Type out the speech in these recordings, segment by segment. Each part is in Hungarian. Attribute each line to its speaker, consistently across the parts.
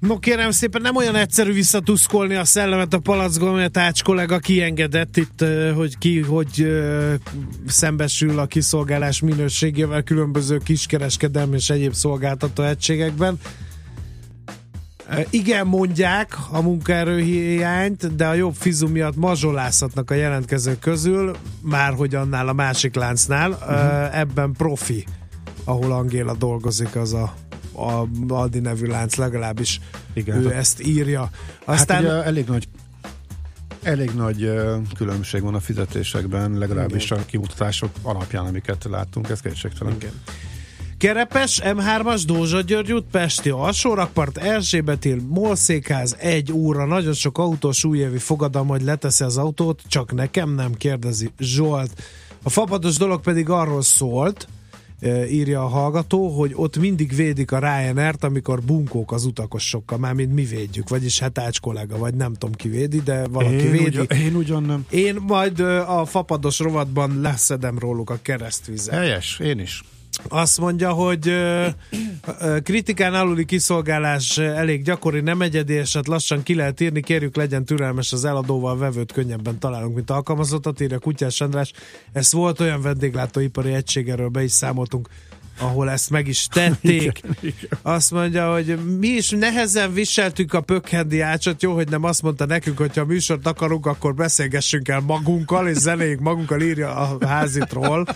Speaker 1: No kérem szépen, nem olyan egyszerű visszatuszkolni a szellemet a palackban, mert Ács kollega kiengedett itt, hogy ki, hogy szembesül a kiszolgálás minőségével különböző kiskereskedelmi és egyéb szolgáltató egységekben. Igen, mondják a munkaerőhiányt, de a jobb fizu miatt mazsolázhatnak a jelentkezők közül, már hogy annál a másik láncnál. Uh-huh. Ebben profi, ahol Angéla dolgozik, az a a Aldi nevű lánc legalábbis Igen, ő hát, ezt írja.
Speaker 2: Aztán... Hát ugye elég nagy elég nagy különbség van a fizetésekben, legalábbis Igen. a kimutatások alapján, amiket láttunk, ez kétségtelen. Igen.
Speaker 1: Kerepes, M3-as, Dózsa György út, Pesti alsórakpart, Erzsébetil, Molszékház, egy óra, nagyon sok autós újévi fogadalom, hogy leteszi az autót, csak nekem nem kérdezi Zsolt. A fapados dolog pedig arról szólt, írja a hallgató, hogy ott mindig védik a Ryanair-t, amikor bunkók az utakosokkal, már mint mi védjük, vagyis hát Ács kollega, vagy nem tudom ki védi, de valaki én védi.
Speaker 2: Ugyan, én ugyan nem.
Speaker 1: Én majd a fapados rovatban leszedem róluk a keresztvizet.
Speaker 2: Helyes, én is.
Speaker 1: Azt mondja, hogy kritikán aluli kiszolgálás elég gyakori, nem egyedi, és hát lassan ki lehet írni, kérjük legyen türelmes az eladóval, vevőt könnyebben találunk, mint alkalmazottat, írja Kutyás András. Ez volt olyan vendéglátóipari egység, erről be is számoltunk, ahol ezt meg is tették. Azt mondja, hogy mi is nehezen viseltük a pökhendi ácsot, jó, hogy nem azt mondta nekünk, hogy ha műsort akarunk, akkor beszélgessünk el magunkkal, és zenéjük magunkkal, írja a házitról.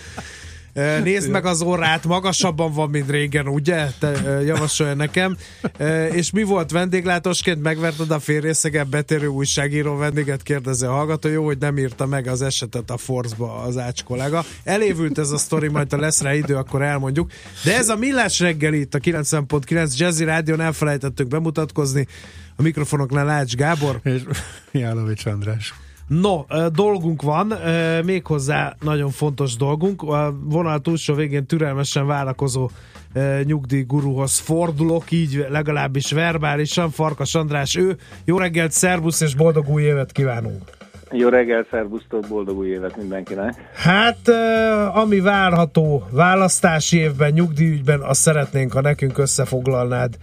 Speaker 1: Nézd meg az orrát, magasabban van, mint régen, ugye? Te javasolja nekem. És mi volt vendéglátósként? Megverted a férjészegen betérő újságíró vendéget, kérdezi a hallgató. Jó, hogy nem írta meg az esetet a Force-ba az Ács kollega. Elévült ez a sztori, majd ha lesz rá idő, akkor elmondjuk. De ez a Millás reggeli itt a 90.9 Jazzy Rádion elfelejtettük bemutatkozni. A mikrofonoknál Ács Gábor.
Speaker 2: És Jánovics András.
Speaker 1: No, dolgunk van, méghozzá nagyon fontos dolgunk. A vonal túlsó végén türelmesen várakozó nyugdíjguruhoz fordulok, így legalábbis verbálisan. Farkas András ő. Jó reggelt, szervusz és boldog új évet kívánunk!
Speaker 3: Jó reggel, szervusztok, boldog új évet mindenkinek!
Speaker 1: Hát, ami várható választási évben, nyugdíjügyben, azt szeretnénk, ha nekünk összefoglalnád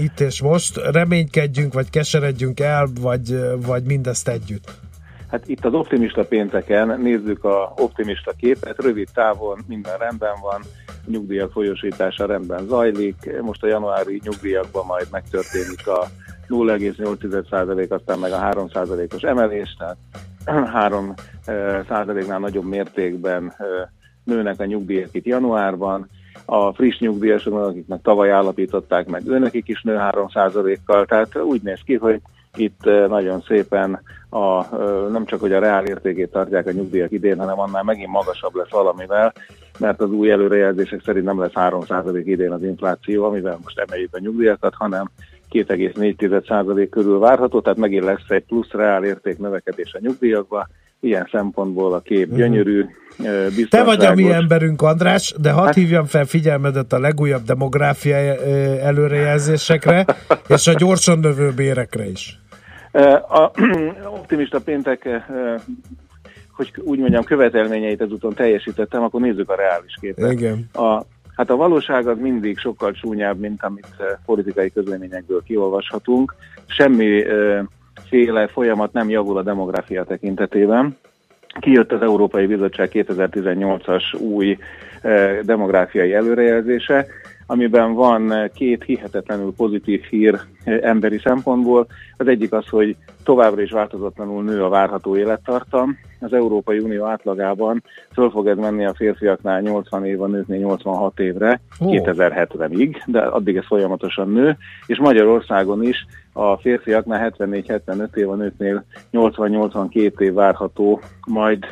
Speaker 1: itt és most. Reménykedjünk, vagy keseredjünk el, vagy, vagy mindezt együtt.
Speaker 3: Hát itt az optimista pénteken nézzük a optimista képet, rövid távon minden rendben van, nyugdíjak folyosítása rendben zajlik, most a januári nyugdíjakban majd megtörténik a 0,8% aztán meg a 3%-os emelés, tehát 3%-nál nagyobb mértékben nőnek a nyugdíjak itt januárban, a friss nyugdíjasoknak, akiknek tavaly állapították meg, őnekik is nő 3%-kal, tehát úgy néz ki, hogy itt nagyon szépen a, nem csak, hogy a reál értékét tartják a nyugdíjak idén, hanem annál megint magasabb lesz valamivel, mert az új előrejelzések szerint nem lesz 3% idén az infláció, amivel most emeljük a nyugdíjakat, hanem 2,4% körül várható, tehát megint lesz egy plusz reál érték növekedés a nyugdíjakba. Ilyen szempontból a kép mhm. gyönyörű,
Speaker 1: biztonságos. Te vagy a mi emberünk, András, de hadd hát... hívjam fel figyelmedet a legújabb demográfiai előrejelzésekre, és a gyorsan növő bérekre is.
Speaker 3: A optimista péntek, hogy úgy mondjam, követelményeit ezúton teljesítettem, akkor nézzük a reális képet.
Speaker 1: Igen.
Speaker 3: A, hát a valóság az mindig sokkal csúnyább, mint amit politikai közleményekből kiolvashatunk. Semmi féle folyamat nem javul a demográfia tekintetében. Kijött az Európai Bizottság 2018-as új demográfiai előrejelzése, amiben van két hihetetlenül pozitív hír emberi szempontból. Az egyik az, hogy továbbra is változatlanul nő a várható élettartam. Az Európai Unió átlagában föl fog ez menni a férfiaknál 80 év, a nőknél 86 évre, oh. 2070-ig, de addig ez folyamatosan nő, és Magyarországon is a férfiaknál 74-75 év, a nőknél 80-82 év várható majd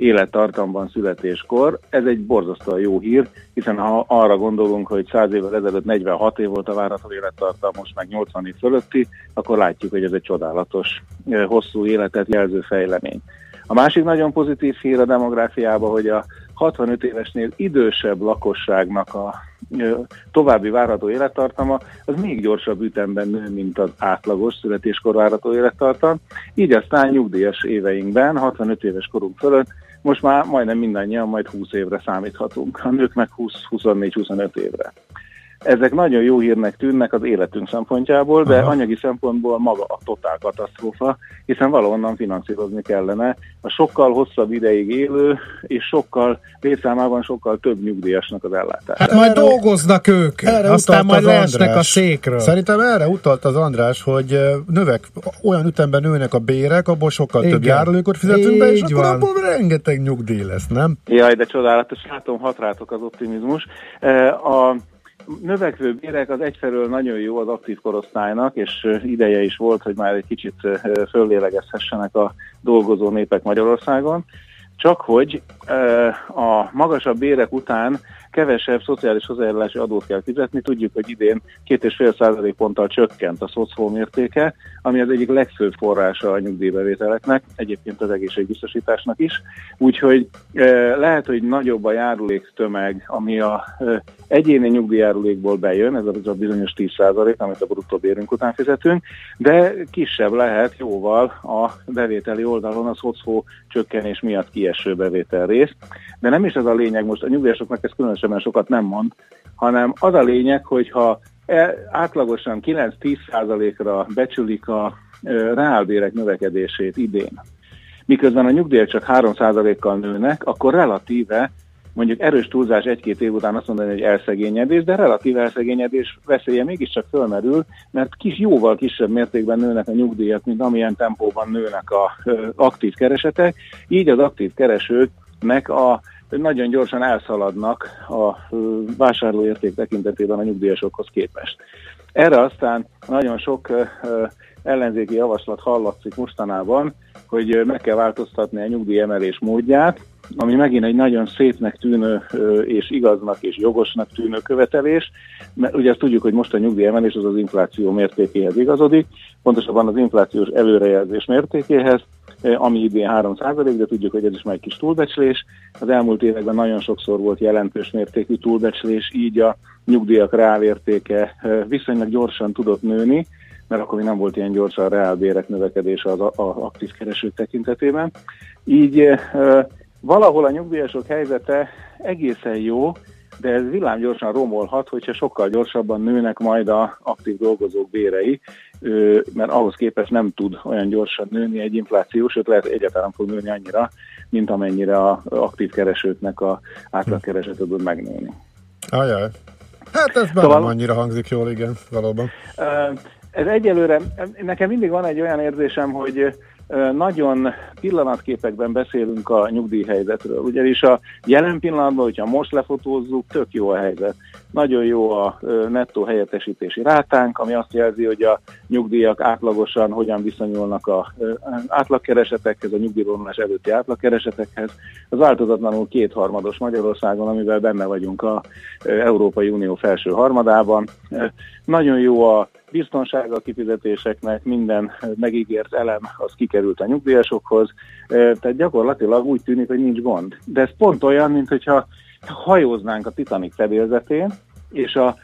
Speaker 3: élettartamban születéskor. Ez egy borzasztóan jó hír, hiszen ha arra gondolunk, hogy 100 évvel ezelőtt 46 év volt a várható élettartam, most meg 80 év fölötti, akkor látjuk, hogy ez egy csodálatos, hosszú életet jelző fejlemény. A másik nagyon pozitív hír a demográfiában, hogy a 65 évesnél idősebb lakosságnak a további várható élettartama, az még gyorsabb ütemben nő, mint az átlagos születéskor várható élettartam. Így aztán nyugdíjas éveinkben, 65 éves korunk fölött most már majdnem mindannyian majd 20 évre számíthatunk, a nők meg 20-24-25 évre. Ezek nagyon jó hírnek tűnnek az életünk szempontjából, de Aha. anyagi szempontból maga a totál katasztrófa, hiszen valahonnan finanszírozni kellene a sokkal hosszabb ideig élő és sokkal létszámában sokkal több nyugdíjasnak az ellátását.
Speaker 1: Hát majd erre, leesnek ők, erre aztán majd leesnek a székről.
Speaker 2: Szerintem erre utalt az András, hogy növek, olyan ütemben nőnek a bérek, abból sokkal Igen. több járulékot fizetünk be, és akkor abból rengeteg nyugdíj lesz, nem?
Speaker 3: Jaj, de csodálatos, látom, hat rátok az optimizmus. A növekvő bérek az egyfelől nagyon jó az aktív korosztálynak, és ideje is volt, hogy már egy kicsit föllélegezhessenek a dolgozó népek Magyarországon. Csak hogy a magasabb bérek után kevesebb szociális hozzájárulási adót kell fizetni. Tudjuk, hogy idén 2,5 ponttal csökkent a szocfó mértéke, ami az egyik legfőbb forrása a nyugdíjbevételeknek, egyébként az egészségbiztosításnak is. Úgyhogy lehet, hogy nagyobb a járulék tömeg, ami a egyéni nyugdíjjárulékból bejön, ez az a bizonyos 10% amit a bruttó bérünk után fizetünk, de kisebb lehet jóval a bevételi oldalon a szocfó csökkenés miatt kieső bevétel rész. De nem is ez a lényeg, most a nyugdíjasoknak ez különösebben sokat nem mond, hanem az a lényeg, hogyha e, átlagosan 9-10%-ra becsülik a reálbérek növekedését idén, miközben a nyugdíjak csak 3%-kal nőnek, akkor relatíve mondjuk erős túlzás egy-két év után azt mondani, hogy elszegényedés, de relatív elszegényedés veszélye mégiscsak fölmerül, mert kis, jóval kisebb mértékben nőnek a nyugdíjak, mint amilyen tempóban nőnek a aktív keresetek, így az aktív keresőknek a nagyon gyorsan elszaladnak a vásárlóérték tekintetében a nyugdíjasokhoz képest. Erre aztán nagyon sok ellenzéki javaslat hallatszik mostanában, hogy meg kell változtatni a nyugdíjemelés módját, ami megint egy nagyon szépnek tűnő és igaznak és jogosnak tűnő követelés, mert ugye azt tudjuk, hogy most a nyugdíjemelés az az infláció mértékéhez igazodik, pontosabban az inflációs előrejelzés mértékéhez, ami idén 3 de tudjuk, hogy ez is már egy kis túlbecslés. Az elmúlt években nagyon sokszor volt jelentős mértékű túlbecslés, így a nyugdíjak reálértéke viszonylag gyorsan tudott nőni, mert akkor még nem volt ilyen gyorsan a reálbérek növekedése az aktív keresők tekintetében. Így valahol a nyugdíjasok helyzete egészen jó, de ez villámgyorsan romolhat, hogyha sokkal gyorsabban nőnek majd a aktív dolgozók bérei, mert ahhoz képest nem tud olyan gyorsan nőni egy infláció, sőt lehet egyáltalán fog nőni annyira, mint amennyire a aktív keresőknek a átlagkeresete tud megnőni.
Speaker 2: Ajaj. Hát ez szóval, nem annyira hangzik jól, igen, valóban.
Speaker 3: Ez egyelőre, nekem mindig van egy olyan érzésem, hogy nagyon pillanatképekben beszélünk a nyugdíjhelyzetről, ugyanis a jelen pillanatban, hogyha most lefotózzuk, tök jó a helyzet. Nagyon jó a nettó helyettesítési rátánk, ami azt jelzi, hogy a nyugdíjak átlagosan hogyan viszonyulnak a átlagkeresetekhez, a nyugdíjvonulás előtti átlagkeresetekhez. Az változatlanul kétharmados Magyarországon, amivel benne vagyunk a Európai Unió felső harmadában. Nagyon jó a biztonsága a kifizetéseknek, minden megígért elem az kikerült a nyugdíjasokhoz, tehát gyakorlatilag úgy tűnik, hogy nincs gond. De ez pont olyan, mint hogyha hajóznánk a Titanic fedélzetén, és a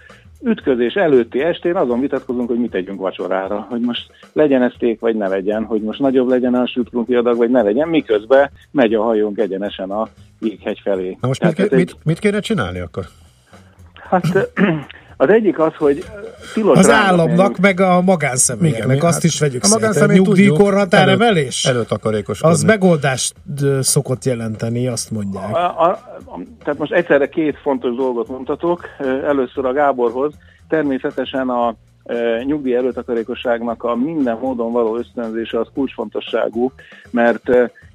Speaker 3: ütközés előtti estén azon vitatkozunk, hogy mit tegyünk vacsorára, hogy most legyen ez ték, vagy ne legyen, hogy most nagyobb legyen a sütkrumpli adag, vagy ne legyen, miközben megy a hajónk egyenesen a jéghegy felé.
Speaker 2: Na most mit, mit, egy... mit kéne csinálni akkor?
Speaker 3: Hát az egyik az, hogy
Speaker 1: tilos Az államnak, meg a magánszemélyeknek, azt hát is vegyük a szét. Nyugdíjkorhatár emelés?
Speaker 2: Előtakarékos.
Speaker 1: Az megoldást szokott jelenteni, azt mondják. A, a,
Speaker 3: a, tehát most egyszerre két fontos dolgot mondhatok. Először a Gáborhoz. Természetesen a e, nyugdíj előtakarékosságnak a minden módon való ösztönzése az kulcsfontosságú, mert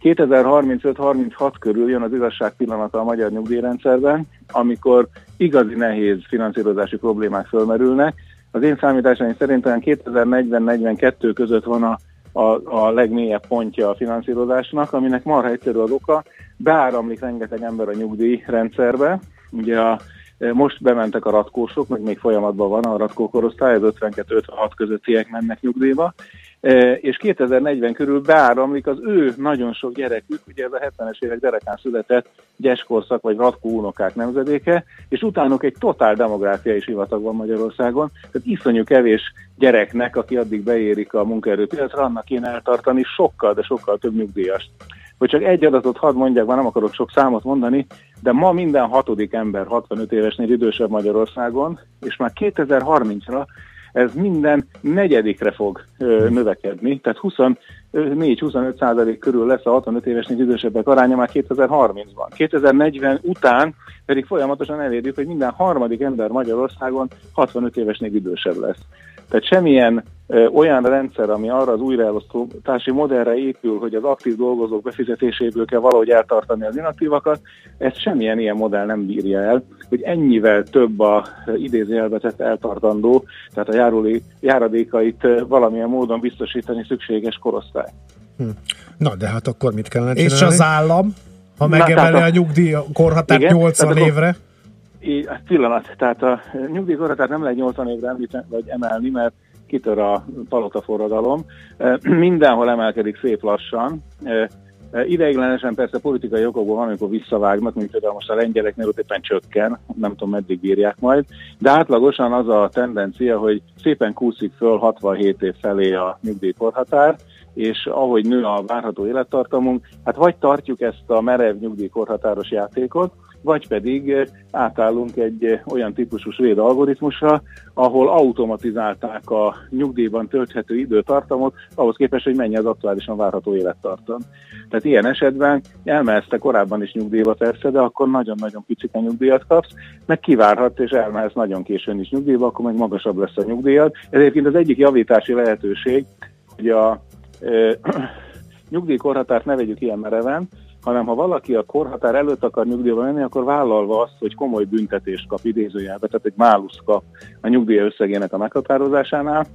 Speaker 3: 2035-36 körül jön az igazság pillanata a magyar nyugdíjrendszerben, amikor igazi nehéz finanszírozási problémák fölmerülnek. Az én számításaim szerint olyan 2040-42 között van a, a, a legmélyebb pontja a finanszírozásnak, aminek marha egyszerű az oka, beáramlik rengeteg ember a nyugdíjrendszerbe. Ugye a, most bementek a ratkósok, meg még folyamatban van a ratkókorosztály, az 52-56 közöttiek mennek nyugdíjba, E, és 2040 körül beáramlik az ő nagyon sok gyerekük, ugye ez a 70-es évek derekán született gyeskorszak vagy ratkó unokák nemzedéke, és utánuk egy totál demográfiai sivatag van Magyarországon, tehát iszonyú kevés gyereknek, aki addig beérik a munkaerőpiacra, annak kéne eltartani sokkal, de sokkal több nyugdíjast. Hogy csak egy adatot hadd mondjak, már nem akarok sok számot mondani, de ma minden hatodik ember 65 évesnél idősebb Magyarországon, és már 2030-ra ez minden negyedikre fog ö, növekedni, tehát 24-25 százalék körül lesz a 65 évesnél idősebbek aránya már 2030-ban. 2040 után pedig folyamatosan elérjük, hogy minden harmadik ember Magyarországon 65 évesnél idősebb lesz. Tehát semmilyen olyan rendszer, ami arra az újraelosztási modellre épül, hogy az aktív dolgozók befizetéséből kell valahogy eltartani az inaktívakat, ezt semmilyen ilyen modell nem bírja el, hogy ennyivel több a idézőjelvetett eltartandó, tehát a járulé, járadékait valamilyen módon biztosítani szükséges korosztály.
Speaker 4: Hm. Na, de hát akkor mit kellene csinálni?
Speaker 1: És az állam, ha megemeli a nyugdíj korhatárt 80 évre?
Speaker 3: Így, pillanat, tehát a nyugdíjkorhatárt nem lehet 80 évre említeni, vagy emelni, mert kitör a palota. Mindenhol emelkedik szép lassan. Ideiglenesen persze politikai okokból van, amikor visszavágnak, mint például most a lengyeleknél ott éppen csökken, nem tudom meddig bírják majd, de átlagosan az a tendencia, hogy szépen kúszik föl 67 év felé a nyugdíjkorhatár, és ahogy nő a várható élettartamunk, hát vagy tartjuk ezt a merev nyugdíjkorhatáros játékot, vagy pedig eh, átállunk egy eh, olyan típusú svéd algoritmusra, ahol automatizálták a nyugdíjban tölthető időtartamot, ahhoz képest, hogy mennyi az aktuálisan várható élettartam. Tehát ilyen esetben elmehetsz korábban is nyugdíjba persze, de akkor nagyon-nagyon picit a nyugdíjat kapsz, meg kivárhat és elmehetsz nagyon későn is nyugdíjba, akkor meg magasabb lesz a nyugdíjat. Ez egyébként az egyik javítási lehetőség, hogy a e, nyugdíjkorhatárt ne vegyük ilyen mereven, hanem ha valaki a korhatár előtt akar nyugdíjba menni, akkor vállalva azt, hogy komoly büntetést kap idézőjelbe, tehát egy málusz kap a nyugdíj összegének a meghatározásánál,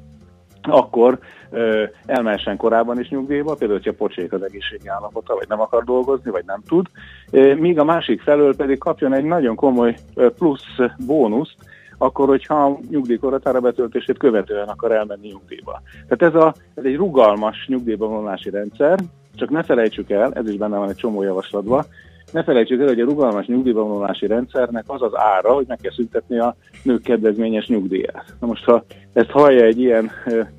Speaker 3: akkor ö, elmehessen korábban is nyugdíjba, például, hogyha pocsék az egészségi állapota, vagy nem akar dolgozni, vagy nem tud, ö, míg a másik felől pedig kapjon egy nagyon komoly ö, plusz bónuszt, akkor, hogyha a nyugdíjkorhatára betöltését követően akar elmenni nyugdíjba. Tehát ez, a, ez egy rugalmas nyugdíjba vonulási rendszer, csak ne felejtsük el, ez is benne van egy csomó javaslatban, ne felejtsük el, hogy a rugalmas nyugdíjbevonulási rendszernek az az ára, hogy meg kell szüntetni a nők kedvezményes nyugdíját. Na most, ha ezt hallja egy ilyen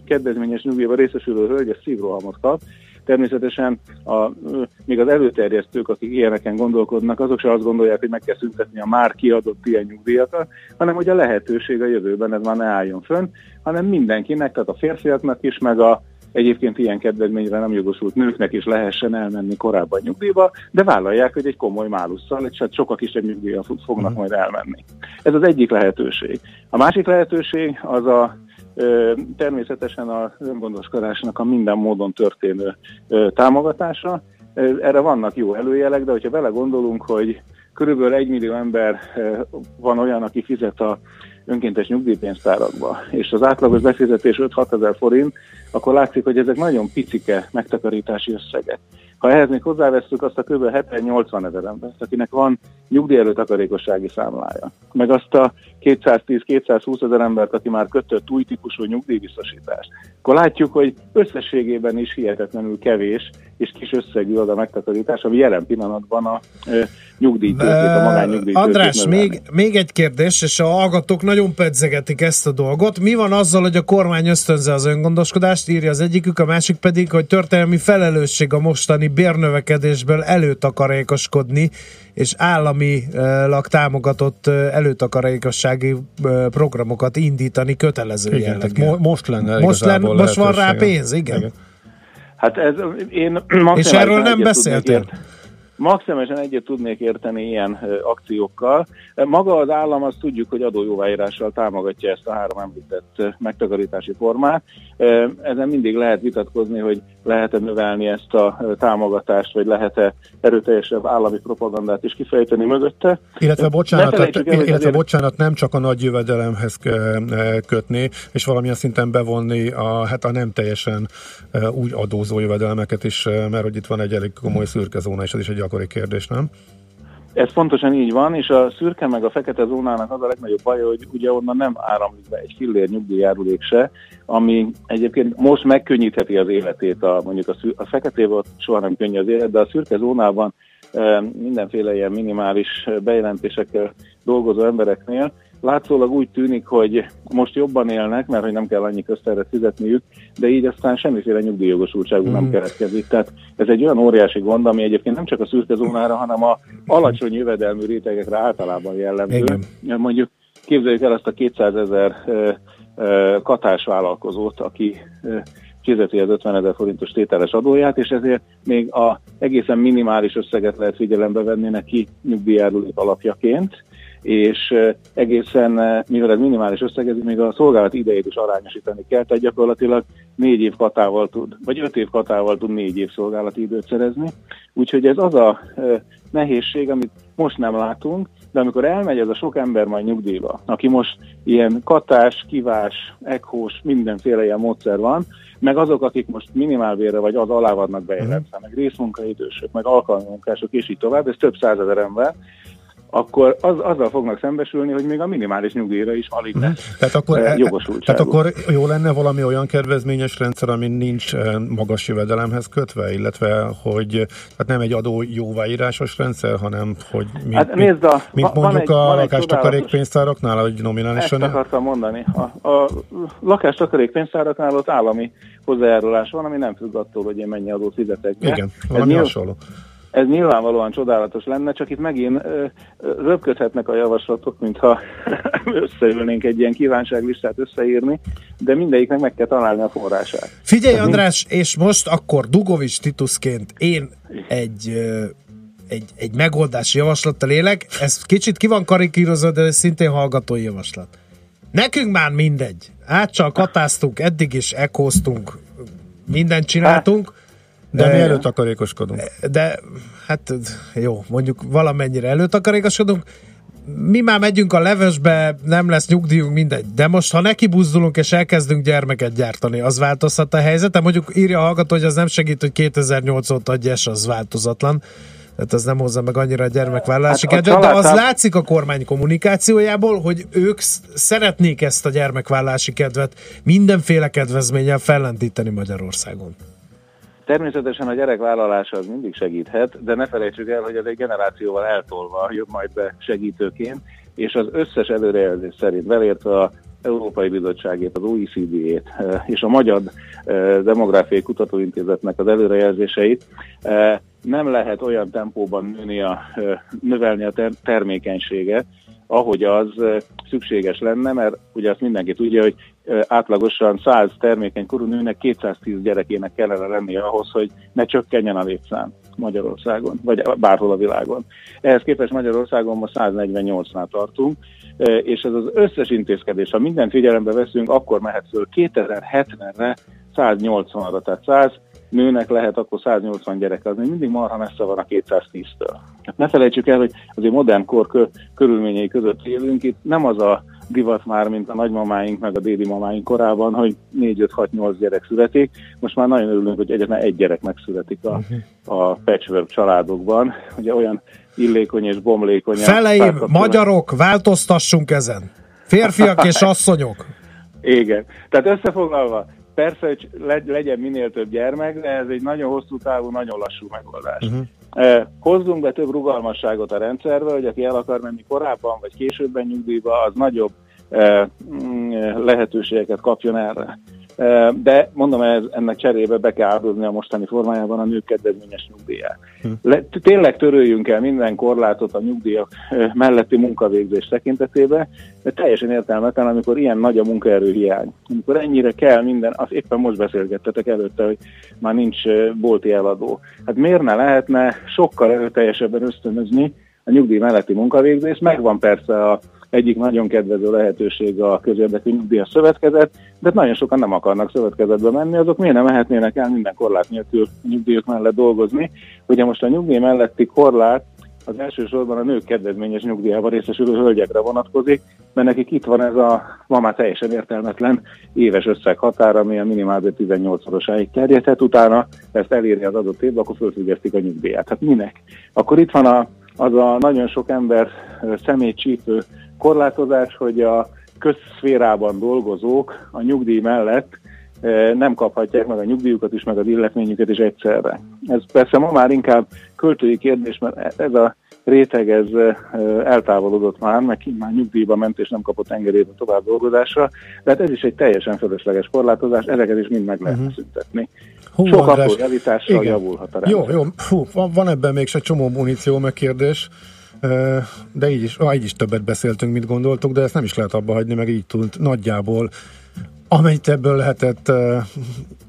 Speaker 3: kedvezményes nyugdíjba részesülő hölgy, ez szívrohamot kap, Természetesen a, még az előterjesztők, akik ilyeneken gondolkodnak, azok se azt gondolják, hogy meg kell szüntetni a már kiadott ilyen nyugdíjakat, hanem hogy a lehetőség a jövőben ez már ne álljon fönn, hanem mindenkinek, tehát a férfiaknak is, meg a egyébként ilyen kedvezményre nem jogosult nőknek is lehessen elmenni korábban nyugdíjba, de vállalják, hogy egy komoly málusszal, és hát sokak is egy nyugdíjra fognak mhm. majd elmenni. Ez az egyik lehetőség. A másik lehetőség az a természetesen a öngondoskodásnak a minden módon történő támogatása. Erre vannak jó előjelek, de hogyha vele gondolunk, hogy körülbelül egy millió ember van olyan, aki fizet a önkéntes nyugdíjpénztárakba, és az átlagos befizetés 5-6 ezer forint, akkor látszik, hogy ezek nagyon picike megtakarítási összegek. Ha ehhez még hozzáveszünk azt a kb. 70-80 ezer embert, akinek van nyugdíjelő takarékossági számlája, meg azt a 210-220 ezer embert, aki már kötött új típusú nyugdíjbiztosítást, akkor látjuk, hogy összességében is hihetetlenül kevés és kis összegű az a megtakarítás, ami jelen pillanatban a e, nyugdíjtőkét, a magánnyugdíjtőkét.
Speaker 1: András, még, még egy kérdés, és a hallgatók nagyon pedzegetik ezt a dolgot. Mi van azzal, hogy a kormány ösztönze az öngondoskodást, írja az egyikük, a másik pedig, hogy történelmi felelősség a mostani bérnövekedésből előtakarékoskodni, és államilag támogatott előtakarékossági programokat indítani kötelező jelleggel.
Speaker 4: most lenne
Speaker 1: most, lenne, most van rá pénz, igen. igen.
Speaker 3: Hát ez, én
Speaker 1: És erről nem beszéltél?
Speaker 3: Maximálisan egyet tudnék érteni ilyen akciókkal. Maga az állam azt tudjuk, hogy adójóváírással támogatja ezt a három említett megtakarítási formát. Ezen mindig lehet vitatkozni, hogy, lehet-e növelni ezt a támogatást, vagy lehet-e erőteljesebb állami propagandát is kifejteni mögötte.
Speaker 2: Illetve bocsánat, tehát, el, illetve azért... bocsánat, nem csak a nagy jövedelemhez kötni, és valamilyen szinten bevonni a, hát a nem teljesen úgy adózó jövedelmeket is, mert hogy itt van egy elég komoly szürke zóna, és ez is egy gyakori kérdés, nem?
Speaker 3: Ez pontosan így van, és a szürke meg a fekete zónának az a legnagyobb baj, hogy ugye onnan nem áramlik be egy fillér nyugdíjjárulék se, ami egyébként most megkönnyítheti az életét, a, mondjuk a, szür- a feketében soha nem könnyű az élet, de a szürke zónában e, mindenféle ilyen minimális bejelentésekkel dolgozó embereknél látszólag úgy tűnik, hogy most jobban élnek, mert hogy nem kell annyi köztervet fizetniük, de így aztán semmiféle nyugdíjjogosultságuk mm. nem keletkezik. Tehát ez egy olyan óriási gond, ami egyébként nem csak a szürke zónára, hanem a alacsony jövedelmű rétegekre általában jellemző. Igen. Mondjuk képzeljük el azt a 200 ezer katás vállalkozót, aki fizeti az 50 ezer forintos tételes adóját, és ezért még a egészen minimális összeget lehet figyelembe venni neki nyugdíjárulék alapjaként, és egészen, mivel ez minimális összeg, ez még a szolgálat idejét is arányosítani kell, tehát gyakorlatilag négy év katával tud, vagy öt év katával tud négy év szolgálati időt szerezni. Úgyhogy ez az a nehézség, amit most nem látunk, de amikor elmegy ez a sok ember majd nyugdíjba, aki most ilyen katás, kivás, ekhós, mindenféle ilyen módszer van, meg azok, akik most minimálbérre vagy az alá vannak bejelentve, meg részmunkaidősök, meg alkalmamunkások, és így tovább, ez több százezer ember, akkor az, azzal fognak szembesülni, hogy még a minimális nyugdíjra is alig mhm. lesz tehát akkor, e,
Speaker 2: Tehát akkor jó lenne valami olyan kedvezményes rendszer, ami nincs e, magas jövedelemhez kötve, illetve hogy hát nem egy adó jóváírásos rendszer, hanem hogy mint, hát, nézd a, mint mondjuk egy, a lakástakarékpénztáraknál, hogy nominálisan...
Speaker 3: Ezt akartam mondani. A, a lakástakarékpénztáraknál ott állami hozzájárulás van, ami nem függ attól, hogy én mennyi adót fizetek.
Speaker 2: Igen, valami Ez hasonló. Nyilv,
Speaker 3: ez nyilvánvalóan csodálatos lenne, csak itt megint röpködhetnek a javaslatok, mintha összeülnénk egy ilyen kívánságlistát összeírni, de mindegyiknek meg kell találni a forrását.
Speaker 1: Figyelj Tehát András, mind... és most akkor Dugovics Titusként én egy egy, egy megoldási javaslattal élek. Ez kicsit ki van karikírozva, de ez szintén hallgatói javaslat. Nekünk már mindegy. Átcsalkatáztunk, eddig is ekóztunk, mindent csináltunk.
Speaker 2: De mi előtakarékoskodunk.
Speaker 1: De hát jó, mondjuk valamennyire előtakarékoskodunk. Mi már megyünk a levesbe, nem lesz nyugdíjunk, mindegy. De most, ha neki buzdulunk és elkezdünk gyermeket gyártani, az változhat a helyzete. Mondjuk írja a hallgató, hogy az nem segít, hogy 2008 óta a gyes az változatlan. Tehát az nem hozza meg annyira a gyermekvállalási hát kedvet, de az látszik a kormány kommunikációjából, hogy ők szeretnék ezt a gyermekvállalási kedvet mindenféle kedvezménnyel fellentíteni Magyarországon.
Speaker 3: Természetesen a gyerekvállalás az mindig segíthet, de ne felejtsük el, hogy ez egy generációval eltolva jön majd be segítőként, és az összes előrejelzés szerint, belértve a Európai Bizottságét, az OECD-ét eh, és a Magyar eh, Demográfiai Kutatóintézetnek az előrejelzéseit eh, nem lehet olyan tempóban nőni a, növelni a termékenységet, ahogy az szükséges lenne, mert ugye azt mindenki tudja, hogy átlagosan 100 termékeny korú nőnek 210 gyerekének kellene lennie ahhoz, hogy ne csökkenjen a létszám Magyarországon, vagy bárhol a világon. Ehhez képest Magyarországon most 148-nál tartunk, és ez az összes intézkedés, ha mindent figyelembe veszünk, akkor mehet föl 2070-re 180-ra, tehát 100 nőnek lehet, akkor 180 gyerek, az még mindig marha messze van a 210-től. Hát ne felejtsük el, hogy azért modern kor kö, körülményei között élünk, itt nem az a divat már, mint a nagymamáink meg a dédi mamáink korában, hogy 4-5-6-8 gyerek születik. Most már nagyon örülünk, hogy egyetlen egy gyerek megszületik a, a patchwork családokban. Ugye olyan illékony és bomlékony.
Speaker 1: Feleim, magyarok, változtassunk ezen. Férfiak és asszonyok.
Speaker 3: Igen. Tehát összefoglalva, persze, hogy legyen minél több gyermek, de ez egy nagyon hosszú távú, nagyon lassú megoldás. Uh-huh. Hozzunk be több rugalmasságot a rendszerbe, hogy aki el akar menni korábban vagy későbben nyugdíjba, az nagyobb mm, lehetőségeket kapjon erre. De mondom, ez, ennek cserébe be kell áldozni a mostani formájában a nők kedvezményes nyugdíját. Hm. Le, tényleg töröljünk el minden korlátot a nyugdíjak melletti munkavégzés tekintetében, de teljesen értelmetlen, amikor ilyen nagy a munkaerő hiány. Amikor ennyire kell minden, az éppen most beszélgettetek előtte, hogy már nincs bolti eladó. Hát miért ne lehetne sokkal erőteljesebben ösztönözni a nyugdíj melletti munkavégzés? Megvan persze a egyik nagyon kedvező lehetőség a közérdekű nyugdíjas szövetkezet, de nagyon sokan nem akarnak szövetkezetbe menni, azok miért nem mehetnének el minden korlát nélkül nyugdíjak mellett dolgozni. Ugye most a nyugdíj melletti korlát az elsősorban a nők kedvezményes nyugdíjával részesülő hölgyekre vonatkozik, mert nekik itt van ez a ma már teljesen értelmetlen éves összeg határa, ami a minimálbér 18-szorosáig terjedhet, utána ezt eléri az adott évben, akkor fölfüggesztik a nyugdíját. Hát minek? Akkor itt van a, az a nagyon sok ember személycsípő korlátozás, hogy a közszférában dolgozók a nyugdíj mellett nem kaphatják meg a nyugdíjukat is, meg az illetményüket is egyszerre. Ez persze ma már inkább költői kérdés, mert ez a réteg ez eltávolodott már, meg már nyugdíjba ment és nem kapott engedélyt a tovább dolgozásra, de hát ez is egy teljesen fölösleges korlátozás, ezeket is mind meg lehet uh-huh. szüntetni. Hú, Sok apró javítással javulhat a
Speaker 5: rendszer. Jó, jó, Hú, van, ebben még egy csomó muníció megkérdés, de így is, így is többet beszéltünk, mint gondoltuk, de ezt nem is lehet abba hagyni, meg így tud nagyjából Amennyit ebből lehetett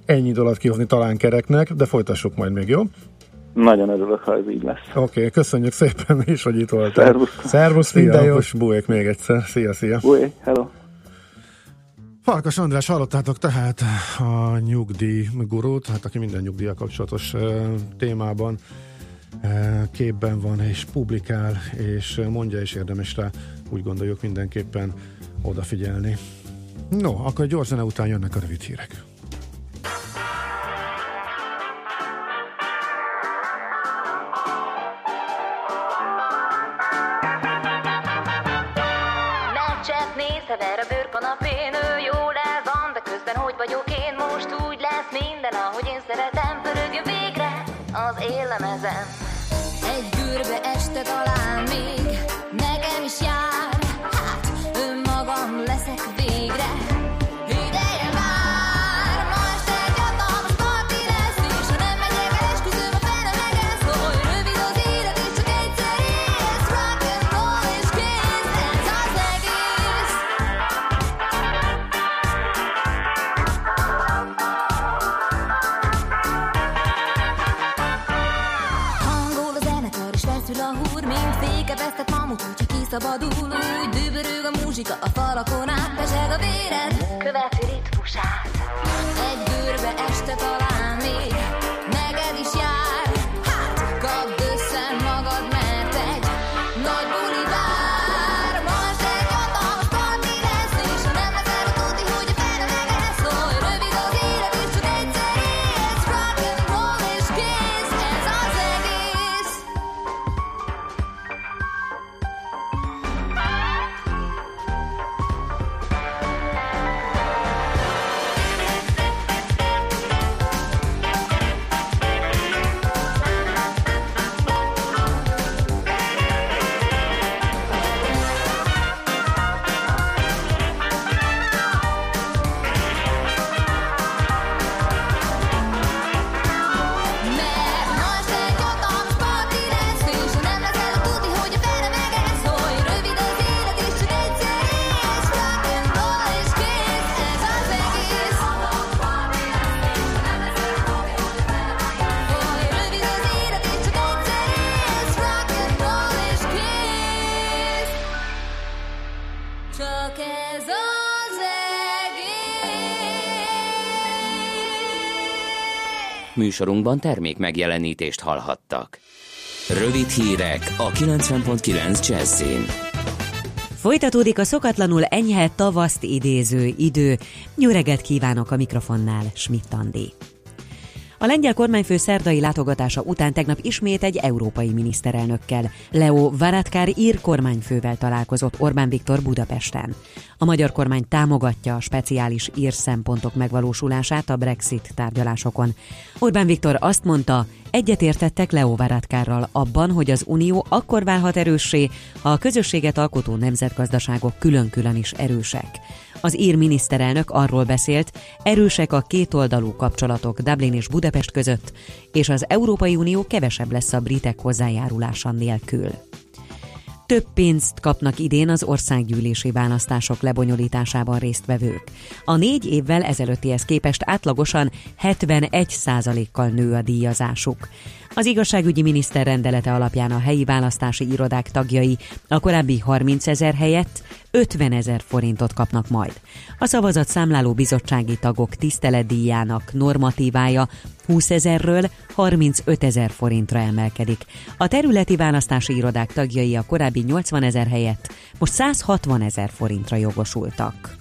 Speaker 5: ennyi dolgot kihozni talán kereknek, de folytassuk majd még, jó?
Speaker 3: Nagyon örülök, ha ez így lesz.
Speaker 5: Oké, okay, köszönjük szépen is, hogy itt voltál.
Speaker 3: Szervusz.
Speaker 5: Szervusz, minden jó. Bújék még egyszer. Szia, szia.
Speaker 3: Bújék, hello.
Speaker 5: Farkas András, hallottátok tehát a nyugdíj gurút, hát aki minden nyugdíjjal kapcsolatos uh, témában uh, képben van és publikál, és mondja is érdemes rá, úgy gondoljuk mindenképpen odafigyelni. No, akkor egy gyors zene után jönnek a rövid hírek.
Speaker 6: Műsorunkban termék megjelenítést hallhattak. Rövid hírek a 90.9 Jazzin.
Speaker 7: Folytatódik a szokatlanul enyhe tavaszt idéző idő. Jó reggelt kívánok a mikrofonnál, Schmidt Andi. A lengyel kormányfő szerdai látogatása után tegnap ismét egy európai miniszterelnökkel, Leo Varadkar ír kormányfővel találkozott Orbán Viktor Budapesten. A magyar kormány támogatja a speciális ír szempontok megvalósulását a Brexit tárgyalásokon. Orbán Viktor azt mondta, egyetértettek Leo Varadkarral abban, hogy az Unió akkor válhat erőssé, ha a közösséget alkotó nemzetgazdaságok külön-külön is erősek. Az ír miniszterelnök arról beszélt, erősek a kétoldalú kapcsolatok Dublin és Budapest között, és az Európai Unió kevesebb lesz a britek hozzájárulása nélkül. Több pénzt kapnak idén az országgyűlési választások lebonyolításában résztvevők. A négy évvel ezelőttihez képest átlagosan 71%-kal nő a díjazásuk. Az igazságügyi miniszter rendelete alapján a helyi választási irodák tagjai a korábbi 30 ezer helyett 50 ezer forintot kapnak majd. A szavazat számláló bizottsági tagok tiszteletdíjának normatívája 20 ezerről 35 ezer forintra emelkedik. A területi választási irodák tagjai a korábbi 80 ezer helyett most 160 ezer forintra jogosultak.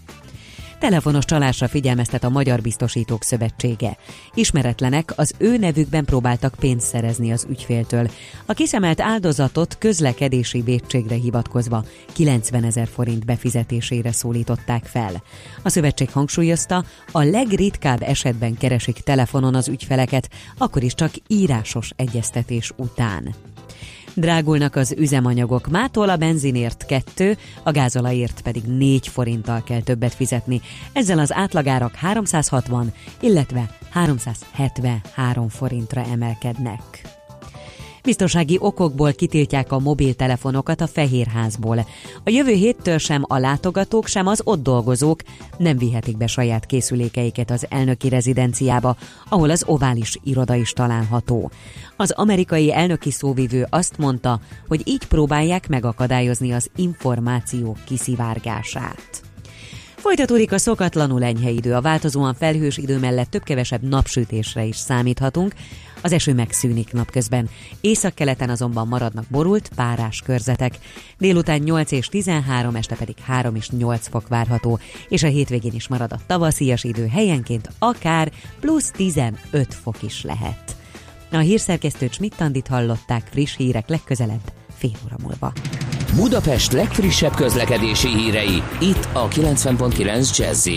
Speaker 7: Telefonos csalásra figyelmeztet a Magyar Biztosítók Szövetsége. Ismeretlenek az ő nevükben próbáltak pénzt szerezni az ügyféltől. A kiszemelt áldozatot közlekedési védségre hivatkozva 90 ezer forint befizetésére szólították fel. A szövetség hangsúlyozta, a legritkább esetben keresik telefonon az ügyfeleket, akkor is csak írásos egyeztetés után. Drágulnak az üzemanyagok. Mától a benzinért 2, a gázolajért pedig 4 forinttal kell többet fizetni. Ezzel az átlagárak 360, illetve 373 forintra emelkednek. Biztonsági okokból kitiltják a mobiltelefonokat a Fehérházból. A jövő héttől sem a látogatók, sem az ott dolgozók nem vihetik be saját készülékeiket az elnöki rezidenciába, ahol az ovális iroda is található. Az amerikai elnöki szóvivő azt mondta, hogy így próbálják megakadályozni az információ kiszivárgását. Folytatódik a szokatlanul enyhe idő, a változóan felhős idő mellett több-kevesebb napsütésre is számíthatunk. Az eső megszűnik napközben. Északkeleten azonban maradnak borult, párás körzetek. Délután 8 és 13, este pedig 3 és 8 fok várható, és a hétvégén is marad a tavaszias idő helyenként akár plusz 15 fok is lehet. A hírszerkesztő Csmittandit hallották friss hírek legközelebb fél óra múlva.
Speaker 8: Budapest legfrissebb közlekedési hírei, itt a 90.9 jazz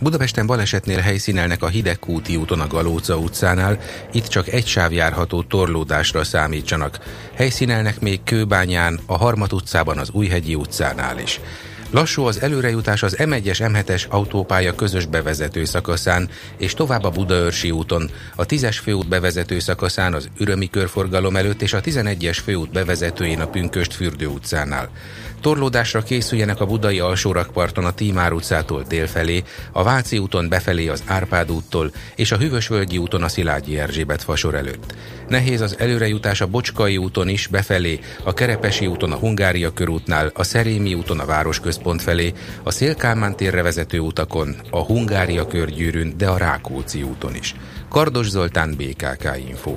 Speaker 9: Budapesten balesetnél helyszínelnek a Hidegkúti úton a Galóca utcánál, itt csak egy sáv járható torlódásra számítsanak. Helyszínelnek még Kőbányán, a Harmat utcában az Újhegyi utcánál is. Lassú az előrejutás az M1-es M7-es autópálya közös bevezető szakaszán, és tovább a Budaörsi úton, a 10-es főút bevezető szakaszán az Ürömi körforgalom előtt és a 11-es főút bevezetőjén a Pünköst fürdő utcánál. Torlódásra készüljenek a budai alsórakparton a Tímár utcától délfelé, a Váci úton befelé az Árpád úttól és a Hűvösvölgyi úton a Szilágyi Erzsébet fasor előtt. Nehéz az előrejutás a Bocskai úton is befelé, a Kerepesi úton a Hungária körútnál, a Szerémi úton a Városközpont felé, a Szélkálmán térre vezető utakon, a Hungária körgyűrűn, de a Rákóczi úton is. Kardos Zoltán, BKK Info.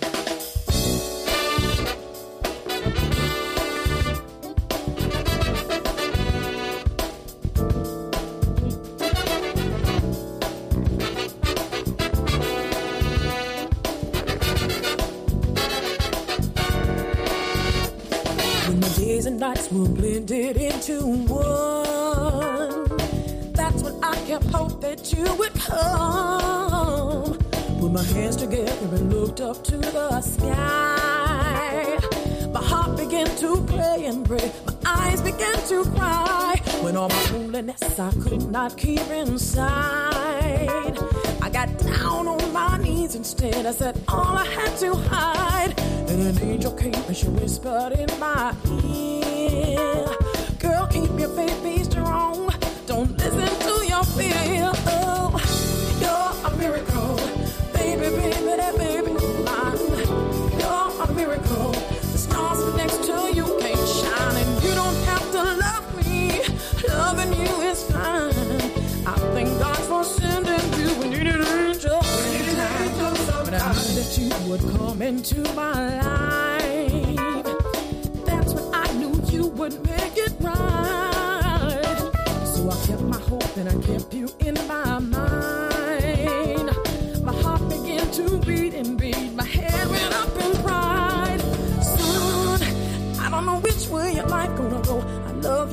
Speaker 10: Nights were blended into one. That's when I kept hope that you would come. Put my hands together and looked up to the sky. My heart began to pray and pray. My eyes began to cry. When all my loneliness I could not keep inside. I got down on my knees instead. I said all I had to hide. And an angel came and she whispered in my ear. Miracle. The stars next to you can't shine. And you don't have to love me. Loving you is fine. I thank God for sending you when you need an angel. But I knew that you would come into my life. That's when I knew you would make it right. So I kept my hope and I kept you in my mind.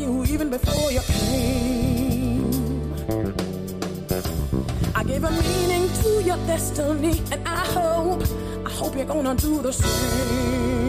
Speaker 10: Even before you came. I gave a meaning to your destiny, and I hope, I hope you're gonna do the same.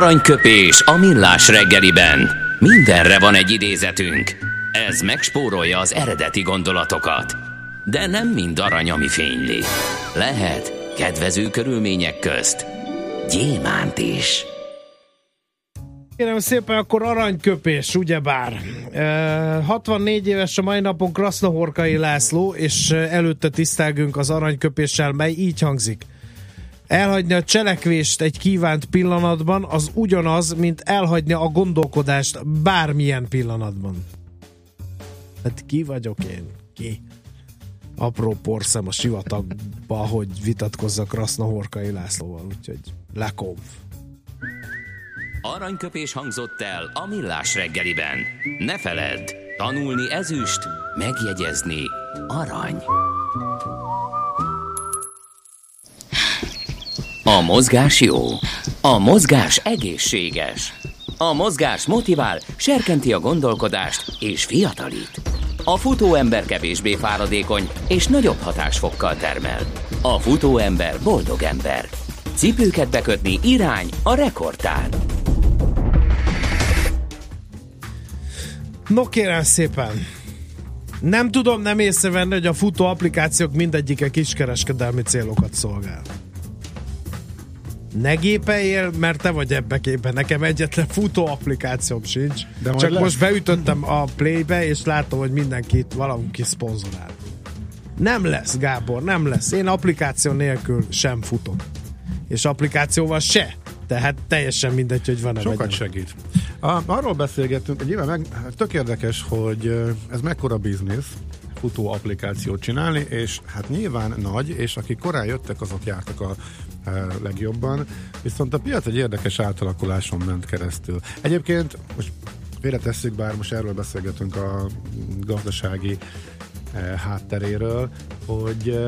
Speaker 6: Aranyköpés a millás reggeliben. Mindenre van egy idézetünk. Ez megspórolja az eredeti gondolatokat. De nem mind arany, ami fényli. Lehet kedvező körülmények közt gyémánt is.
Speaker 1: Kérem szépen, akkor aranyköpés, ugyebár. E, 64 éves a mai napon Krasznahorkai László, és előtte tisztelgünk az aranyköpéssel, mely így hangzik – Elhagyni a cselekvést egy kívánt pillanatban az ugyanaz, mint elhagyni a gondolkodást bármilyen pillanatban. Hát ki vagyok én? Ki? Apró porszem a sivatagba, hogy vitatkozzak Raszna Horkai Lászlóval, úgyhogy lekonf.
Speaker 6: Aranyköpés hangzott el a millás reggeliben. Ne feledd, tanulni ezüst, megjegyezni arany. A mozgás jó. A mozgás egészséges. A mozgás motivál, serkenti a gondolkodást és fiatalít. A futó ember kevésbé fáradékony és nagyobb hatásfokkal termel. A futó ember boldog ember. Cipőket bekötni irány a rekordtán.
Speaker 1: No kérem szépen, nem tudom nem észrevenni, hogy a futó applikációk mindegyike kiskereskedelmi célokat szolgál ne gépeljél, mert te vagy ebbe képben. Nekem egyetlen futó applikációm sincs. De Csak lesz. most beütöttem a playbe, és látom, hogy mindenkit valaki szponzorál. Nem lesz, Gábor, nem lesz. Én applikáció nélkül sem futok. És applikációval se. Tehát teljesen mindegy, hogy van-e
Speaker 2: Sokat vagy segít. A, arról beszélgettünk, hogy nyilván meg, tök érdekes, hogy ez mekkora biznisz, futó applikációt csinálni, és hát nyilván nagy, és akik korán jöttek, azok jártak a legjobban. Viszont a piac egy érdekes átalakuláson ment keresztül. Egyébként most félretesszük, bár most erről beszélgetünk a gazdasági hátteréről, hogy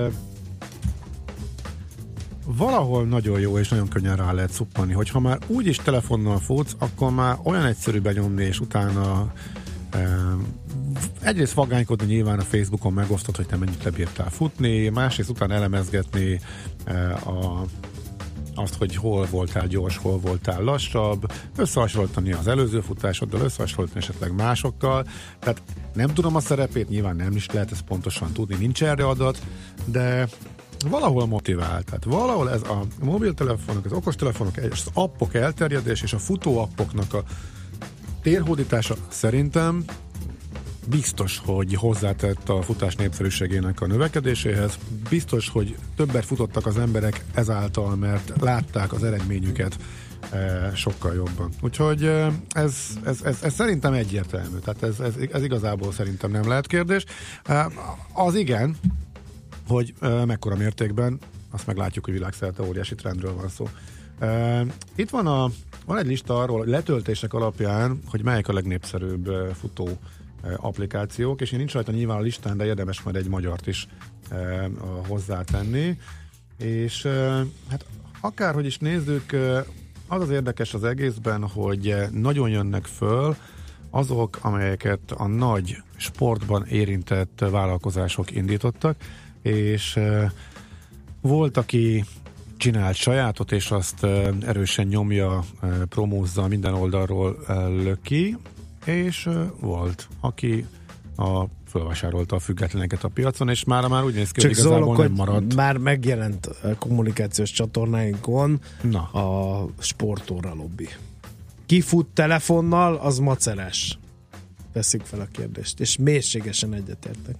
Speaker 2: valahol nagyon jó és nagyon könnyen rá lehet szuppani, hogy ha már úgyis telefonnal futsz, akkor már olyan egyszerű benyomni, és utána egyrészt vagánykodni nyilván a Facebookon megosztott, hogy te mennyit lebírtál futni, másrészt utána elemezgetni a azt, hogy hol voltál gyors, hol voltál lassabb, összehasonlítani az előző futásoddal, összehasonlítani esetleg másokkal. Tehát nem tudom a szerepét, nyilván nem is lehet ezt pontosan tudni, nincs erre adat, de valahol motivált. Tehát valahol ez a mobiltelefonok, az okostelefonok, az appok elterjedés és a futó appoknak a térhódítása szerintem biztos, hogy hozzátett a futás népszerűségének a növekedéséhez. Biztos, hogy többet futottak az emberek ezáltal, mert látták az eredményüket e, sokkal jobban. Úgyhogy e, ez, ez, ez, ez szerintem egyértelmű. Tehát ez, ez, ez igazából szerintem nem lehet kérdés. E, az igen, hogy e, mekkora mértékben, azt meglátjuk, hogy világszerte óriási trendről van szó. Itt van, a, van egy lista arról, letöltések alapján, hogy melyik a legnépszerűbb futó applikációk, és én nincs rajta nyilván a listán, de érdemes majd egy magyart is hozzátenni. És hát akárhogy is nézzük, az az érdekes az egészben, hogy nagyon jönnek föl azok, amelyeket a nagy sportban érintett vállalkozások indítottak, és volt, aki csinált sajátot, és azt erősen nyomja, promózza minden oldalról löki, és volt, aki a fölvásárolta a függetleneket a piacon, és már már úgy néz ki,
Speaker 1: Csak hogy igazából nem maradt. Már megjelent kommunikációs csatornáinkon Na. a sportóra lobby. Ki fut telefonnal, az macerás. Veszük fel a kérdést, és mélységesen egyetértek.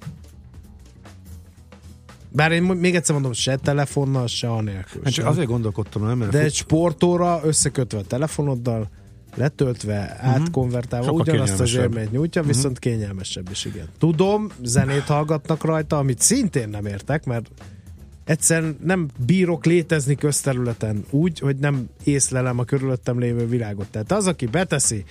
Speaker 1: Bár én még egyszer mondom, se telefonnal, se anélkül.
Speaker 2: Hát csak azért gondolkodtam, nem?
Speaker 1: De egy sportóra összekötve a telefonoddal, letöltve, uh-huh. átkonvertálva, Sokkal ugyanazt az élményt nyújtja, uh-huh. viszont kényelmesebb is, igen. Tudom, zenét hallgatnak rajta, amit szintén nem értek, mert egyszerűen nem bírok létezni közterületen úgy, hogy nem észlelem a körülöttem lévő világot. Tehát az, aki beteszi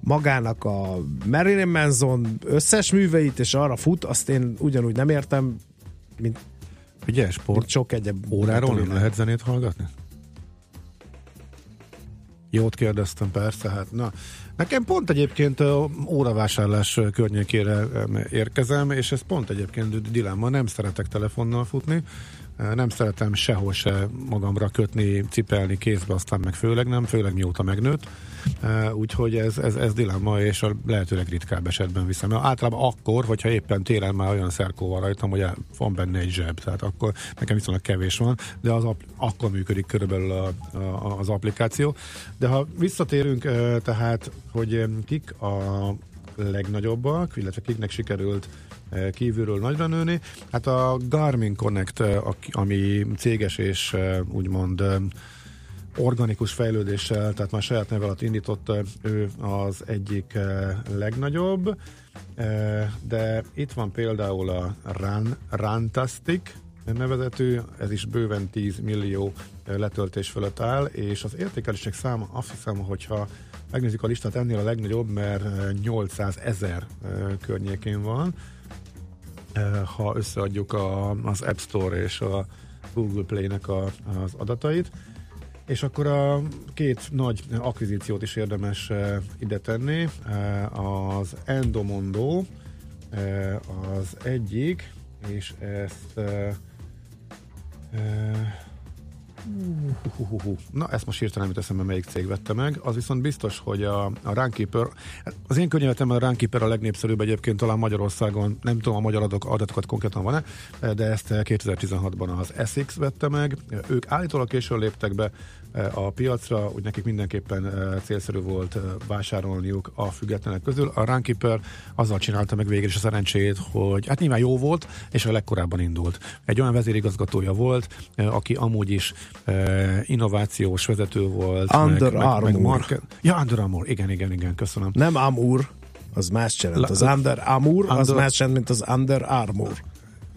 Speaker 1: magának a Marilyn Manson összes műveit, és arra fut, azt én ugyanúgy nem értem, mint,
Speaker 2: Ugye, sport mint
Speaker 1: sok egyéb
Speaker 2: óráról nem lehet zenét hallgatni? Jót kérdeztem, persze, hát na. Nekem pont egyébként óravásárlás környékére érkezem, és ez pont egyébként dilemma, nem szeretek telefonnal futni, nem szeretem sehol se magamra kötni, cipelni kézbe, aztán meg főleg nem, főleg mióta megnőtt. Úgyhogy ez, ez, ez dilemma, és a lehetőleg ritkább esetben viszem. Mert általában akkor, hogyha éppen télen már olyan szerkó van rajtam, hogy van benne egy zseb, tehát akkor nekem viszonylag kevés van, de az akkor működik körülbelül a, a, az applikáció. De ha visszatérünk, tehát, hogy kik a legnagyobbak, illetve kiknek sikerült kívülről nagyra nőni. Hát a Garmin Connect, ami céges és úgymond organikus fejlődéssel, tehát már saját neve alatt indított, ő az egyik legnagyobb, de itt van például a Run, Runtastic nevezetű, ez is bőven 10 millió letöltés fölött áll, és az értékelések száma azt hiszem, hogyha megnézzük a listát, ennél a legnagyobb, mert 800 ezer környékén van, ha összeadjuk a, az App Store és a Google Play-nek a, az adatait. És akkor a két nagy akvizíciót is érdemes ide tenni. Az Endomondo az egyik, és ezt Na, ezt most hirtelen nem eszembe, melyik cég vette meg. Az viszont biztos, hogy a, a Runkeeper, az én könyvetemben a Runkeeper a legnépszerűbb egyébként talán Magyarországon, nem tudom a magyar adok, adatokat konkrétan van-e, de ezt 2016-ban az Essex vette meg. Ők állítólag későn léptek be a piacra, úgy nekik mindenképpen eh, célszerű volt eh, vásárolniuk a függetlenek közül. A Runkeeper azzal csinálta meg végül is a szerencsét, hogy hát nyilván jó volt, és a legkorábban indult. Egy olyan vezérigazgatója volt, eh, aki amúgy is innovációs vezető volt.
Speaker 1: Under meg, Armour. Meg, meg market...
Speaker 2: Ja, Under Armour, igen, igen, igen, köszönöm.
Speaker 1: Nem Amur, az más jelent. Az Under Amur, az under... más jelent, mint az Under Armour.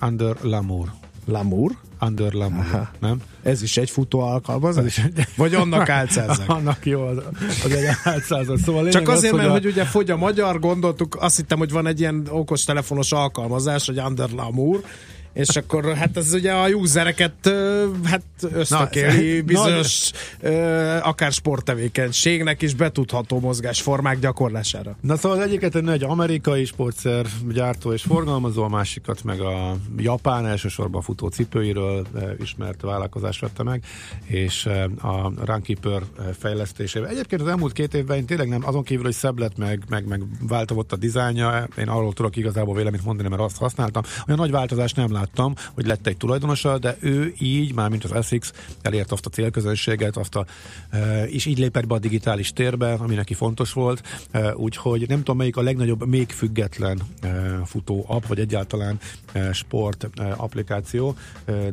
Speaker 2: Under Lamour.
Speaker 1: Lamour?
Speaker 2: Under Lamour, Aha. nem?
Speaker 1: Ez is egy futó alkalmazás? Is egy... Vagy annak álcázzák?
Speaker 2: annak jó, az, az egy álcázat. Szóval
Speaker 1: Csak azért, az, mert hogy, a... hogy ugye fogy a magyar, gondoltuk, azt hittem, hogy van egy ilyen okostelefonos alkalmazás, hogy Under Lamour, és akkor hát ez ugye a usereket hát ösztökéli bizonyos na, akár sporttevékenységnek is betudható mozgásformák gyakorlására.
Speaker 2: Na szóval az egyiket egy amerikai sportszer gyártó és forgalmazó, a másikat meg a japán elsősorban futó cipőiről ismert vállalkozás vette meg, és a Runkeeper fejlesztésével. Egyébként az elmúlt két évben én tényleg nem, azon kívül, hogy szebb lett, meg, meg, meg változott a dizájnja, én arról tudok igazából véleményt mondani, mert azt használtam. Olyan nagy változást nem lát láttam, hogy lett egy tulajdonosa, de ő így, már mint az Essex, elért azt a célközönséget, azt a, e, és így lépett be a digitális térbe, ami neki fontos volt, e, úgyhogy nem tudom melyik a legnagyobb, még független e, futó app, vagy egyáltalán sport applikáció,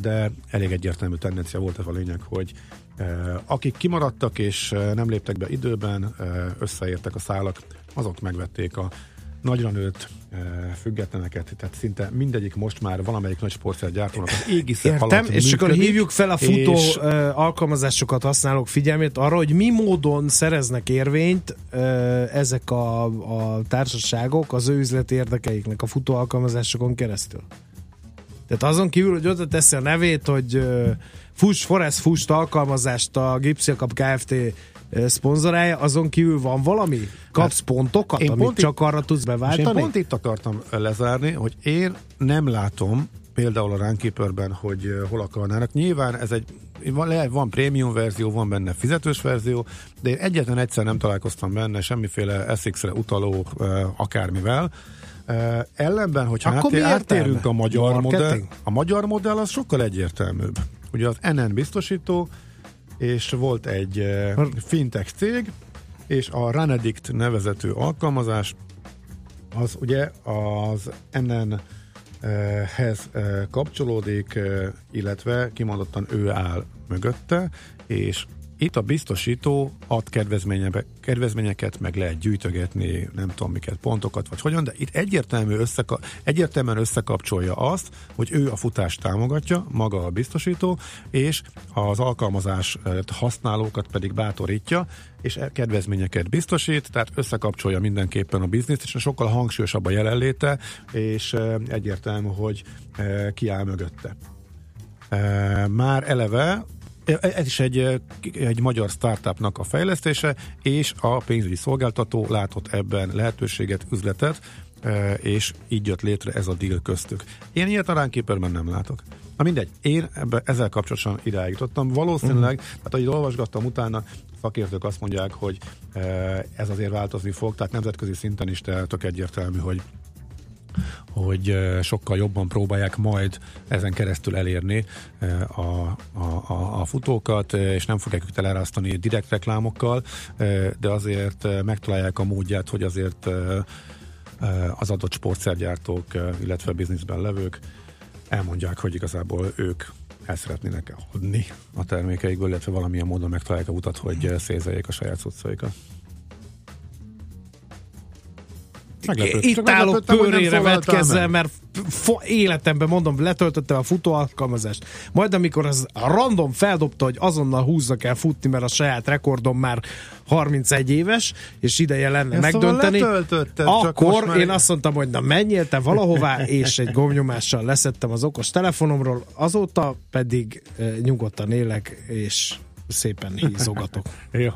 Speaker 2: de elég egyértelmű tendencia volt ez a lényeg, hogy akik kimaradtak és nem léptek be időben, összeértek a szálak, azok megvették a nagyra nőtt függetleneket, tehát szinte mindegyik most már valamelyik nagy sportszergyártónak az égisze
Speaker 1: Értem,
Speaker 2: alatt
Speaker 1: és
Speaker 2: működik,
Speaker 1: akkor hívjuk fel a futó
Speaker 2: és...
Speaker 1: alkalmazásokat használók figyelmét arra, hogy mi módon szereznek érvényt ezek a, a társaságok az ő üzleti érdekeiknek a futó alkalmazásokon keresztül. Tehát azon kívül, hogy oda teszi a nevét, hogy Fuss, Forest Fust alkalmazást a Gipsziakap Kft szponzorálja, azon kívül van valami? Kapsz hát, pontokat, amit pont csak arra tudsz beváltani?
Speaker 2: én pont itt akartam lezárni, hogy én nem látom például a Runkeeperben, hogy hol akarnának. Nyilván ez egy van, van prémium verzió, van benne fizetős verzió, de én egyetlen egyszer nem találkoztam benne semmiféle SX-re utaló akármivel. ellenben, hogyha Akkor áttérünk a magyar modell, a magyar modell az sokkal egyértelműbb. Ugye az NN biztosító, és volt egy uh, fintech cég, és a Runedict nevezető alkalmazás, az ugye az NN-hez kapcsolódik, illetve kimondottan ő áll mögötte, és itt a biztosító ad kedvezményeket, meg lehet gyűjtögetni, nem tudom miket, pontokat, vagy hogyan, de itt egyértelmű összeka- egyértelműen összekapcsolja azt, hogy ő a futást támogatja, maga a biztosító, és az alkalmazás használókat pedig bátorítja, és e kedvezményeket biztosít, tehát összekapcsolja mindenképpen a bizniszt, és sokkal hangsúlyosabb a jelenléte, és egyértelmű, hogy kiáll mögötte. Már eleve ez is egy, egy magyar startupnak a fejlesztése, és a pénzügyi szolgáltató látott ebben lehetőséget, üzletet, és így jött létre ez a deal köztük. Én ilyet a Runkeeperben nem látok. Na mindegy, én ebbe, ezzel kapcsolatosan idáig jutottam. Valószínűleg, uh-huh. hát ahogy olvasgattam utána, szakértők azt mondják, hogy ez azért változni fog, tehát nemzetközi szinten is tök egyértelmű, hogy hogy sokkal jobban próbálják majd ezen keresztül elérni a, a, a, a futókat, és nem fogják őket elerasztani direkt reklámokkal, de azért megtalálják a módját, hogy azért az adott sportszergyártók, illetve bizniszben levők elmondják, hogy igazából ők el szeretnének adni a termékeikből, illetve valamilyen módon megtalálják a utat, hogy szézeljék a saját cuccaikat.
Speaker 1: Meglepőd. Itt állok pőrére vetkezzel, mert fo- életemben mondom, letöltöttem a futó alkalmazást. Majd amikor az random feldobta, hogy azonnal húzza kell futni, mert a saját rekordom már 31 éves, és ideje lenne Ezt szóval megdönteni. Szóval akkor már... én azt mondtam, hogy na menjél te valahová, és egy gomnyomással leszettem az okos telefonomról, azóta pedig e, nyugodtan élek, és szépen hízogatok.
Speaker 2: Jó.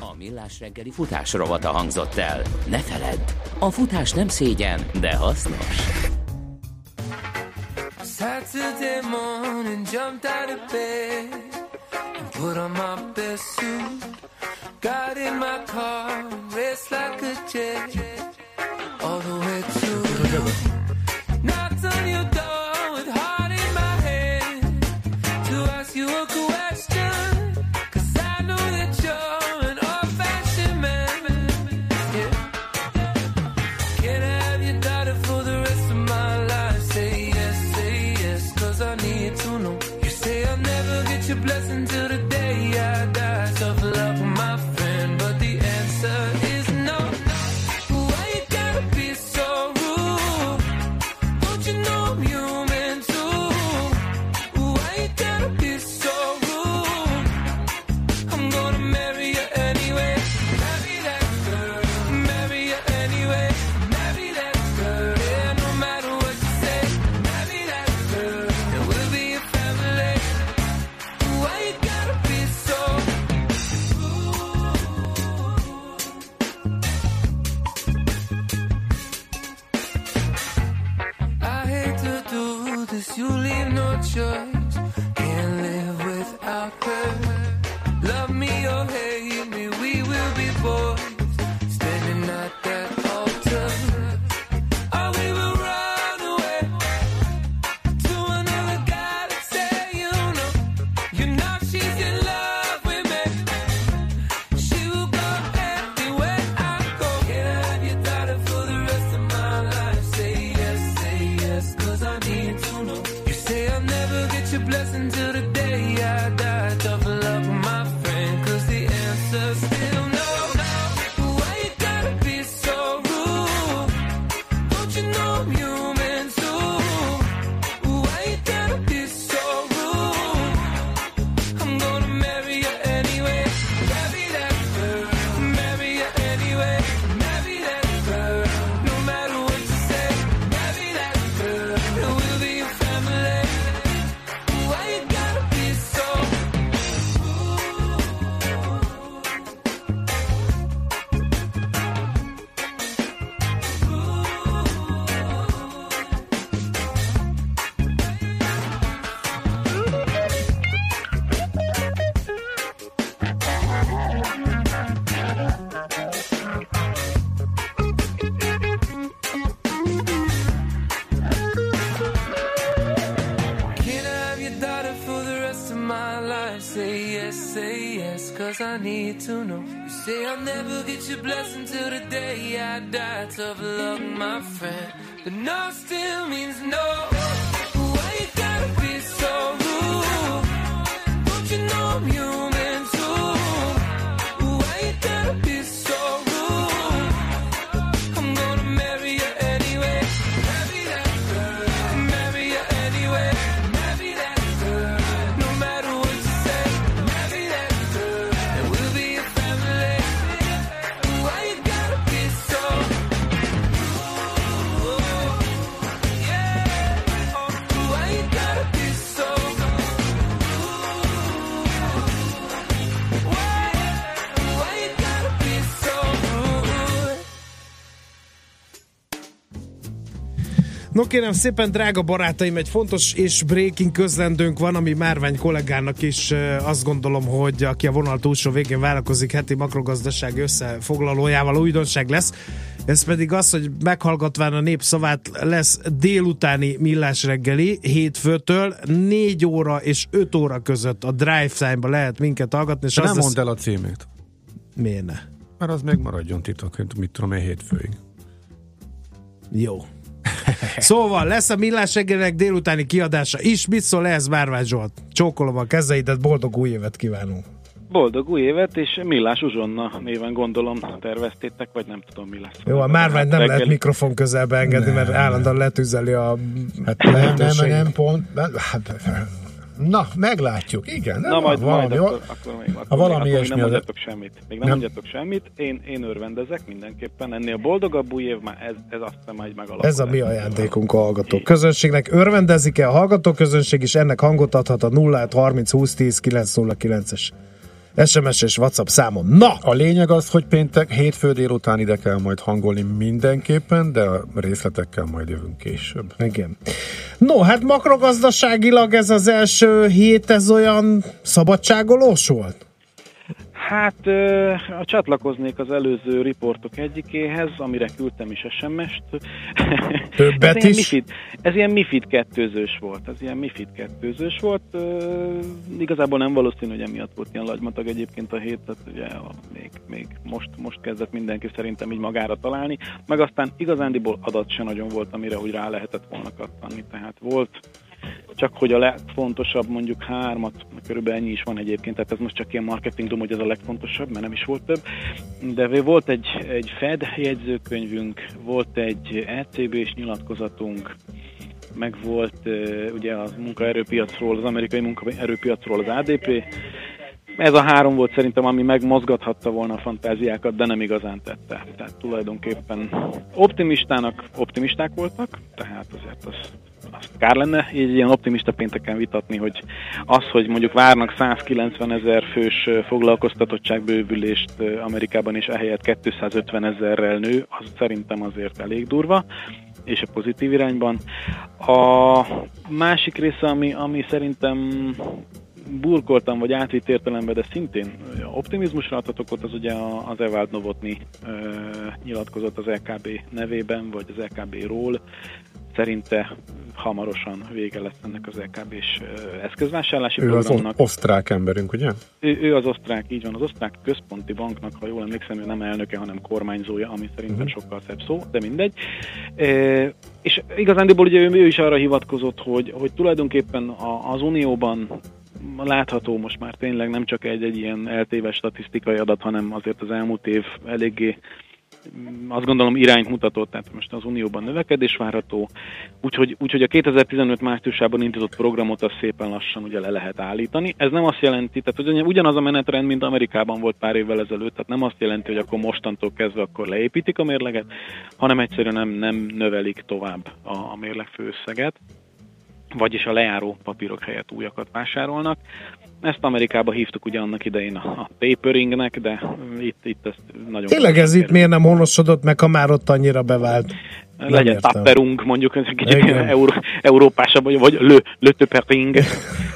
Speaker 8: A Millás reggeli futás rovata hangzott el. Ne feledd, a futás nem szégyen, de hasznos. Saturday morning jumped out of bed and put on my best suit. Got in my car, raced like a jet all the way to I need to know. You say I'll never get your blessing till the day I die. Tough luck, my friend. But
Speaker 1: no kérem szépen, drága barátaim, egy fontos és breaking közlendőnk van, ami Márvány kollégának is azt gondolom, hogy aki a vonal túlsó végén várakozik heti makrogazdaság összefoglalójával újdonság lesz. Ez pedig az, hogy meghallgatván a népszavát lesz délutáni millás reggeli, hétfőtől 4 óra és 5 óra között a drive time-ba lehet minket hallgatni. És
Speaker 2: De nem mondd el a címét.
Speaker 1: Miért ne?
Speaker 2: Mert az megmaradjon titok, mit tudom én hétfőig.
Speaker 1: Jó. szóval lesz a Millás reggelinek délutáni kiadása is. Mit szól ehhez Márvány Zsolt? Csókolom a kezeidet, boldog új évet kívánunk!
Speaker 3: Boldog új évet, és Millás Uzsonna néven gondolom terveztétek, vagy nem tudom mi lesz.
Speaker 1: Jó, a Márvány nem lehet mikrofon közelbe engedni, nem. mert állandóan letűzeli a
Speaker 2: hát nem, nem, nem, pont, hát, Na, meglátjuk, igen.
Speaker 3: Na, majd, valami, majd akkor, akkor még, akkor valami még, akkor nem mondjatok semmit. Még nem, nem mondjatok semmit, én, én örvendezek mindenképpen. Ennél boldogabb új év már ez, ez aztán majd megalakul.
Speaker 1: Ez a mi ajándékunk a hallgató közönségnek. Örvendezik-e a hallgató közönség is, ennek hangot adhat a 0 30 20 10 909-es SMS és WhatsApp számon. Na!
Speaker 2: A lényeg az, hogy péntek, hétfő délután ide kell majd hangolni mindenképpen, de a részletekkel majd jövünk később.
Speaker 1: Igen. No, hát makrogazdaságilag ez az első hét, ez olyan szabadságolós volt?
Speaker 3: Hát a csatlakoznék az előző riportok egyikéhez, amire küldtem is SMS-t.
Speaker 1: Többet ez is?
Speaker 3: Mifid, ez ilyen MIFID kettőzős volt. Ez ilyen MIFID kettőzős volt. Igazából nem valószínű, hogy emiatt volt ilyen lagymatag egyébként a hét, tehát ugye még, még most, most kezdett mindenki szerintem így magára találni. Meg aztán igazándiból adat se nagyon volt, amire úgy rá lehetett volna kattani. Tehát volt csak hogy a legfontosabb mondjuk hármat, körülbelül ennyi is van egyébként, tehát ez most csak ilyen marketing hogy ez a legfontosabb, mert nem is volt több, de volt egy, egy Fed jegyzőkönyvünk, volt egy ECB-s nyilatkozatunk, meg volt ugye a munkaerőpiacról, az amerikai munkaerőpiacról az ADP, ez a három volt szerintem, ami megmozgathatta volna a fantáziákat, de nem igazán tette. Tehát tulajdonképpen optimistának optimisták voltak, tehát azért az kár lenne így ilyen optimista pénteken vitatni, hogy az, hogy mondjuk várnak 190 ezer fős foglalkoztatottságbővülést Amerikában, és ehelyett 250 ezerrel nő, az szerintem azért elég durva és a pozitív irányban. A másik része, ami, ami szerintem burkoltam, vagy átvitt értelemben, de szintén optimizmusra adhatok ott, az ugye az Evald Novotny nyilatkozott az LKB nevében, vagy az LKB-ról, szerinte hamarosan vége lesz ennek az LKB-s eszközvásárlási
Speaker 2: ő
Speaker 3: programnak.
Speaker 2: az osztrák emberünk, ugye?
Speaker 3: Ő, ő az osztrák, így van, az osztrák központi banknak, ha jól emlékszem, ő nem elnöke, hanem kormányzója, ami szerintem uh-huh. sokkal szebb szó, de mindegy. E, és igazándiból ugye ő, ő is arra hivatkozott, hogy, hogy tulajdonképpen a, az Unióban látható most már tényleg nem csak egy, egy ilyen eltéves statisztikai adat, hanem azért az elmúlt év eléggé azt gondolom irányt mutatott, tehát most az Unióban növekedés várható, úgyhogy, úgyhogy a 2015 márciusában indított programot az szépen lassan ugye le lehet állítani. Ez nem azt jelenti, tehát hogy ugyanaz a menetrend, mint Amerikában volt pár évvel ezelőtt, tehát nem azt jelenti, hogy akkor mostantól kezdve akkor leépítik a mérleget, hanem egyszerűen nem, nem növelik tovább a, a mérleg főösszeget vagyis a lejáró papírok helyett újakat vásárolnak. Ezt Amerikába hívtuk ugye annak idején a taperingnek, de itt, itt ezt nagyon...
Speaker 1: Tényleg ez itt miért nem honosodott meg, ha már ott annyira bevált?
Speaker 3: Legyen tapperung, mondjuk egy kicsit euró, európásabb, vagy, vagy lö, lötöpering,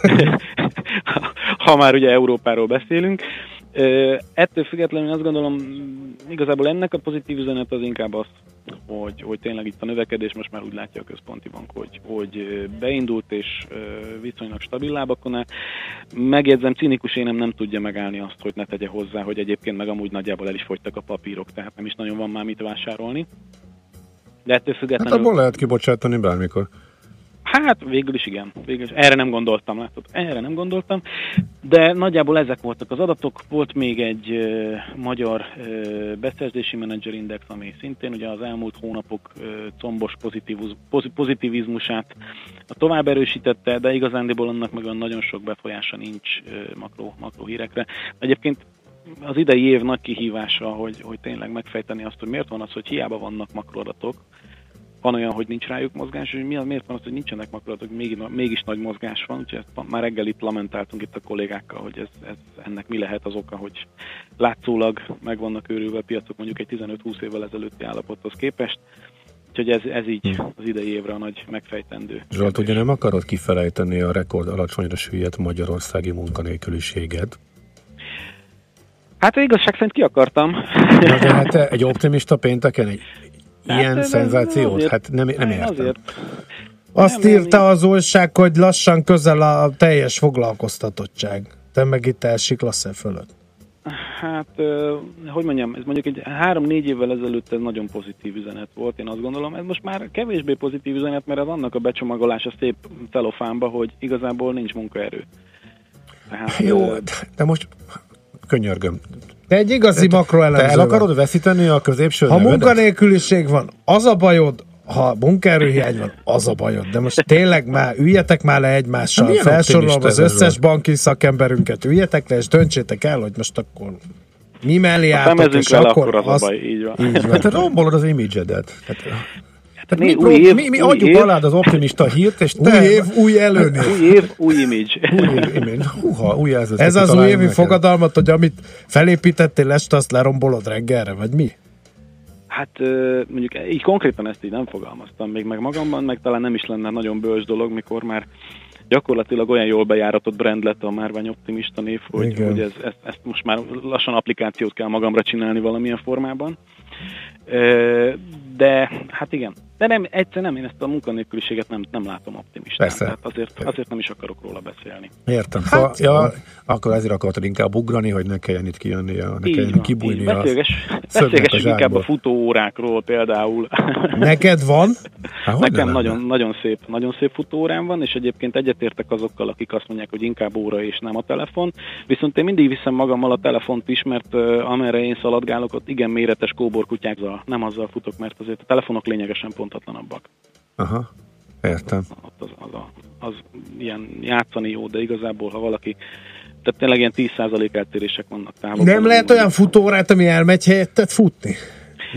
Speaker 3: ha már ugye Európáról beszélünk. Ettől függetlenül azt gondolom, igazából ennek a pozitív üzenet az inkább az, hogy, hogy tényleg itt a növekedés most már úgy látja a központi bank, hogy, hogy beindult és viszonylag stabil lábakon áll. Megjegyzem, cinikus énem nem tudja megállni azt, hogy ne tegye hozzá, hogy egyébként meg amúgy nagyjából el is fogytak a papírok, tehát nem is nagyon van már mit vásárolni. De ettől függetlenül...
Speaker 2: Hát abból lehet kibocsátani bármikor.
Speaker 3: Hát végül is igen. Végül is. Erre nem gondoltam, látod? Erre nem gondoltam. De nagyjából ezek voltak az adatok. Volt még egy uh, magyar uh, beszerzési menedzserindex, ami szintén ugye az elmúlt hónapok uh, combos pozitivizmusát tovább erősítette, de igazándiból annak meg olyan nagyon sok befolyása nincs uh, makro, makro hírekre. Egyébként az idei év nagy kihívása, hogy, hogy tényleg megfejteni azt, hogy miért van az, hogy hiába vannak makroadatok, van olyan, hogy nincs rájuk mozgás, és mi, miért van az, hogy nincsenek makulatok, mégis, mégis nagy mozgás van, úgyhogy ezt már reggel itt lamentáltunk itt a kollégákkal, hogy ez, ez, ennek mi lehet az oka, hogy látszólag meg vannak őrülve a piacok mondjuk egy 15-20 évvel ezelőtti állapothoz képest, Úgyhogy ez, ez így hm. az idei évre a nagy megfejtendő.
Speaker 2: Zsolt, ugye nem akarod kifelejteni a rekord alacsonyra süllyedt magyarországi munkanélküliséget?
Speaker 3: Hát igazság szerint ki akartam.
Speaker 2: Na, de hát egy optimista pénteken egy Ilyen hát, szenzációt? Azért, hát nem, nem értem. Azért.
Speaker 1: Azt nem, írta nem, az újság, hogy lassan közel a teljes foglalkoztatottság. Te meg itt elsiklasz-e fölött?
Speaker 3: Hát, hogy mondjam, ez mondjuk egy három-négy évvel ezelőtt ez nagyon pozitív üzenet volt, én azt gondolom. Ez most már kevésbé pozitív üzenet, mert ez annak a becsomagolása szép telofánba, hogy igazából nincs munkaerő.
Speaker 2: Tehát, Jó, de most könyörgöm.
Speaker 1: Te egy igazi makroelemző
Speaker 2: Te el akarod veszíteni a középső
Speaker 1: Ha nevedet? munkanélküliség van, az a bajod, ha munkaerőhiány van, az a bajod. De most tényleg már üljetek már le egymással, hát felsorolom az összes banki szakemberünket, üljetek le, és döntsétek el, hogy most akkor mi mellé álltok, és akkor,
Speaker 3: akkor az, az a baj, így van. Így van.
Speaker 2: Hát rombolod az imidzsedet. Hát, tehát mi, új év, mi, mi adjuk év. alád az optimista hírt, és
Speaker 1: te... Új év, új előnév.
Speaker 3: Új év, új image.
Speaker 2: új image. Húha, új ez,
Speaker 1: ez az új évi neked. fogadalmat, hogy amit felépítettél este, azt lerombolod reggelre, vagy mi?
Speaker 3: Hát mondjuk így konkrétan ezt így nem fogalmaztam még meg magamban, meg talán nem is lenne nagyon bős dolog, mikor már gyakorlatilag olyan jól bejáratott brand lett a márvány optimista név, hogy, hogy ez, ezt, ezt most már lassan applikációt kell magamra csinálni valamilyen formában. De hát igen, de nem, egyszer nem, én ezt a munkanélküliséget nem, nem látom optimistán. Persze. Tehát azért, azért nem is akarok róla beszélni.
Speaker 2: Értem. Hát, szóval, ja, akkor ezért akartad inkább ugrani, hogy ne kelljen itt kijönni, a, ne kelljen van, kibújni a
Speaker 3: Beszélgessünk inkább a futóórákról például.
Speaker 1: Neked van?
Speaker 3: Há, Nekem nagyon, nagyon, szép, nagyon szép futóórám van, és egyébként egyetértek azokkal, akik azt mondják, hogy inkább óra és nem a telefon. Viszont én mindig viszem magammal a telefont is, mert uh, amerre én szaladgálok, ott igen méretes kóborkutyák, nem azzal futok, mert azért a telefonok lényegesen pontatlanabbak.
Speaker 2: Aha, értem.
Speaker 3: Az, az, az, az ilyen játszani jó, de igazából, ha valaki tehát tényleg ilyen 10% eltérések vannak
Speaker 1: távol. Nem lehet olyan futóórát, ami elmegy helyettet futni?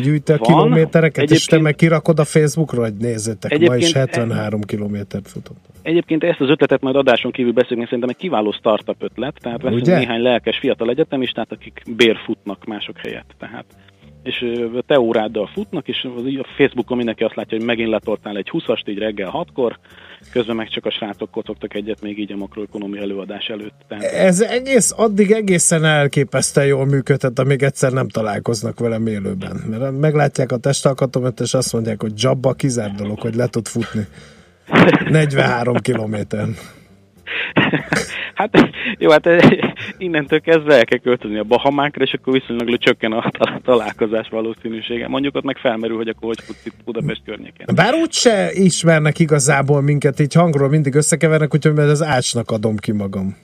Speaker 1: Gyűjt a kilométereket, és te meg kirakod a Facebookra, hogy nézzétek, ma is 73 kilométert futott.
Speaker 3: Egyébként ezt az ötletet majd adáson kívül beszélni, szerintem egy kiváló startup ötlet, tehát veszünk néhány lelkes fiatal egyetemistát, akik bérfutnak mások helyett. Tehát és te óráddal futnak, és a Facebookon mindenki azt látja, hogy megint letoltál egy 20-ast így reggel 6-kor, közben meg csak a srácok kocogtak egyet még így a makroekonomi előadás előtt.
Speaker 1: Tehát... Ez egész, addig egészen elképesztően jól működhet, amíg egyszer nem találkoznak velem élőben. Mert meglátják a testalkatomat, és azt mondják, hogy jabba kizár dolog, hogy le tud futni. 43 kilométeren.
Speaker 3: Hát jó, hát innentől kezdve el kell költözni a Bahamákra, és akkor viszonylag csökken a találkozás valószínűsége. Mondjuk ott meg felmerül, hogy akkor hogy futsz itt Budapest környékén.
Speaker 1: Bár úgy se ismernek igazából minket, így hangról mindig összekevernek, úgyhogy az ácsnak adom ki magam.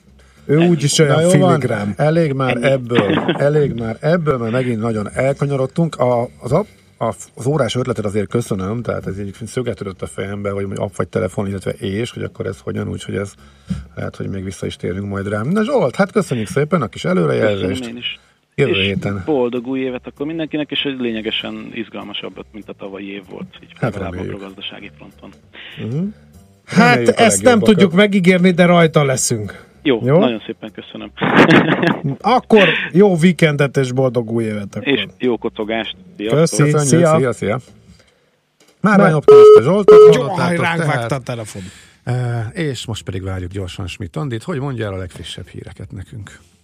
Speaker 1: Ő úgyis olyan filigrám.
Speaker 2: Elég már Ennyi. ebből, elég már ebből, mert megint nagyon elkanyarodtunk. A, az, a, az órás ötletet azért köszönöm, tehát ez így szögetődött a fejembe, hogy app vagy telefon, illetve és, hogy akkor ez hogyan, úgyhogy ez lehet, hogy még vissza is térünk majd rám. Na Zsolt, hát köszönjük szépen a kis előrejelzést. Jövő és héten.
Speaker 3: boldog új évet akkor mindenkinek, és egy lényegesen izgalmasabbat, mint a tavalyi év volt, így hát a gazdasági fronton.
Speaker 1: Uh-huh. Hát Reméljük ezt nem tudjuk megígérni, de rajta leszünk.
Speaker 3: Jó, jó, nagyon szépen köszönöm.
Speaker 1: akkor jó weekendet és boldog új évet. Akkor.
Speaker 3: És jó kocogást.
Speaker 1: Köszi, szia.
Speaker 2: szia, szia. Már optimista Zsoltot
Speaker 1: Jó, ránk vágta a telefon.
Speaker 2: Uh, és most pedig várjuk gyorsan Schmidt Andit, hogy mondja el a legfrissebb híreket nekünk.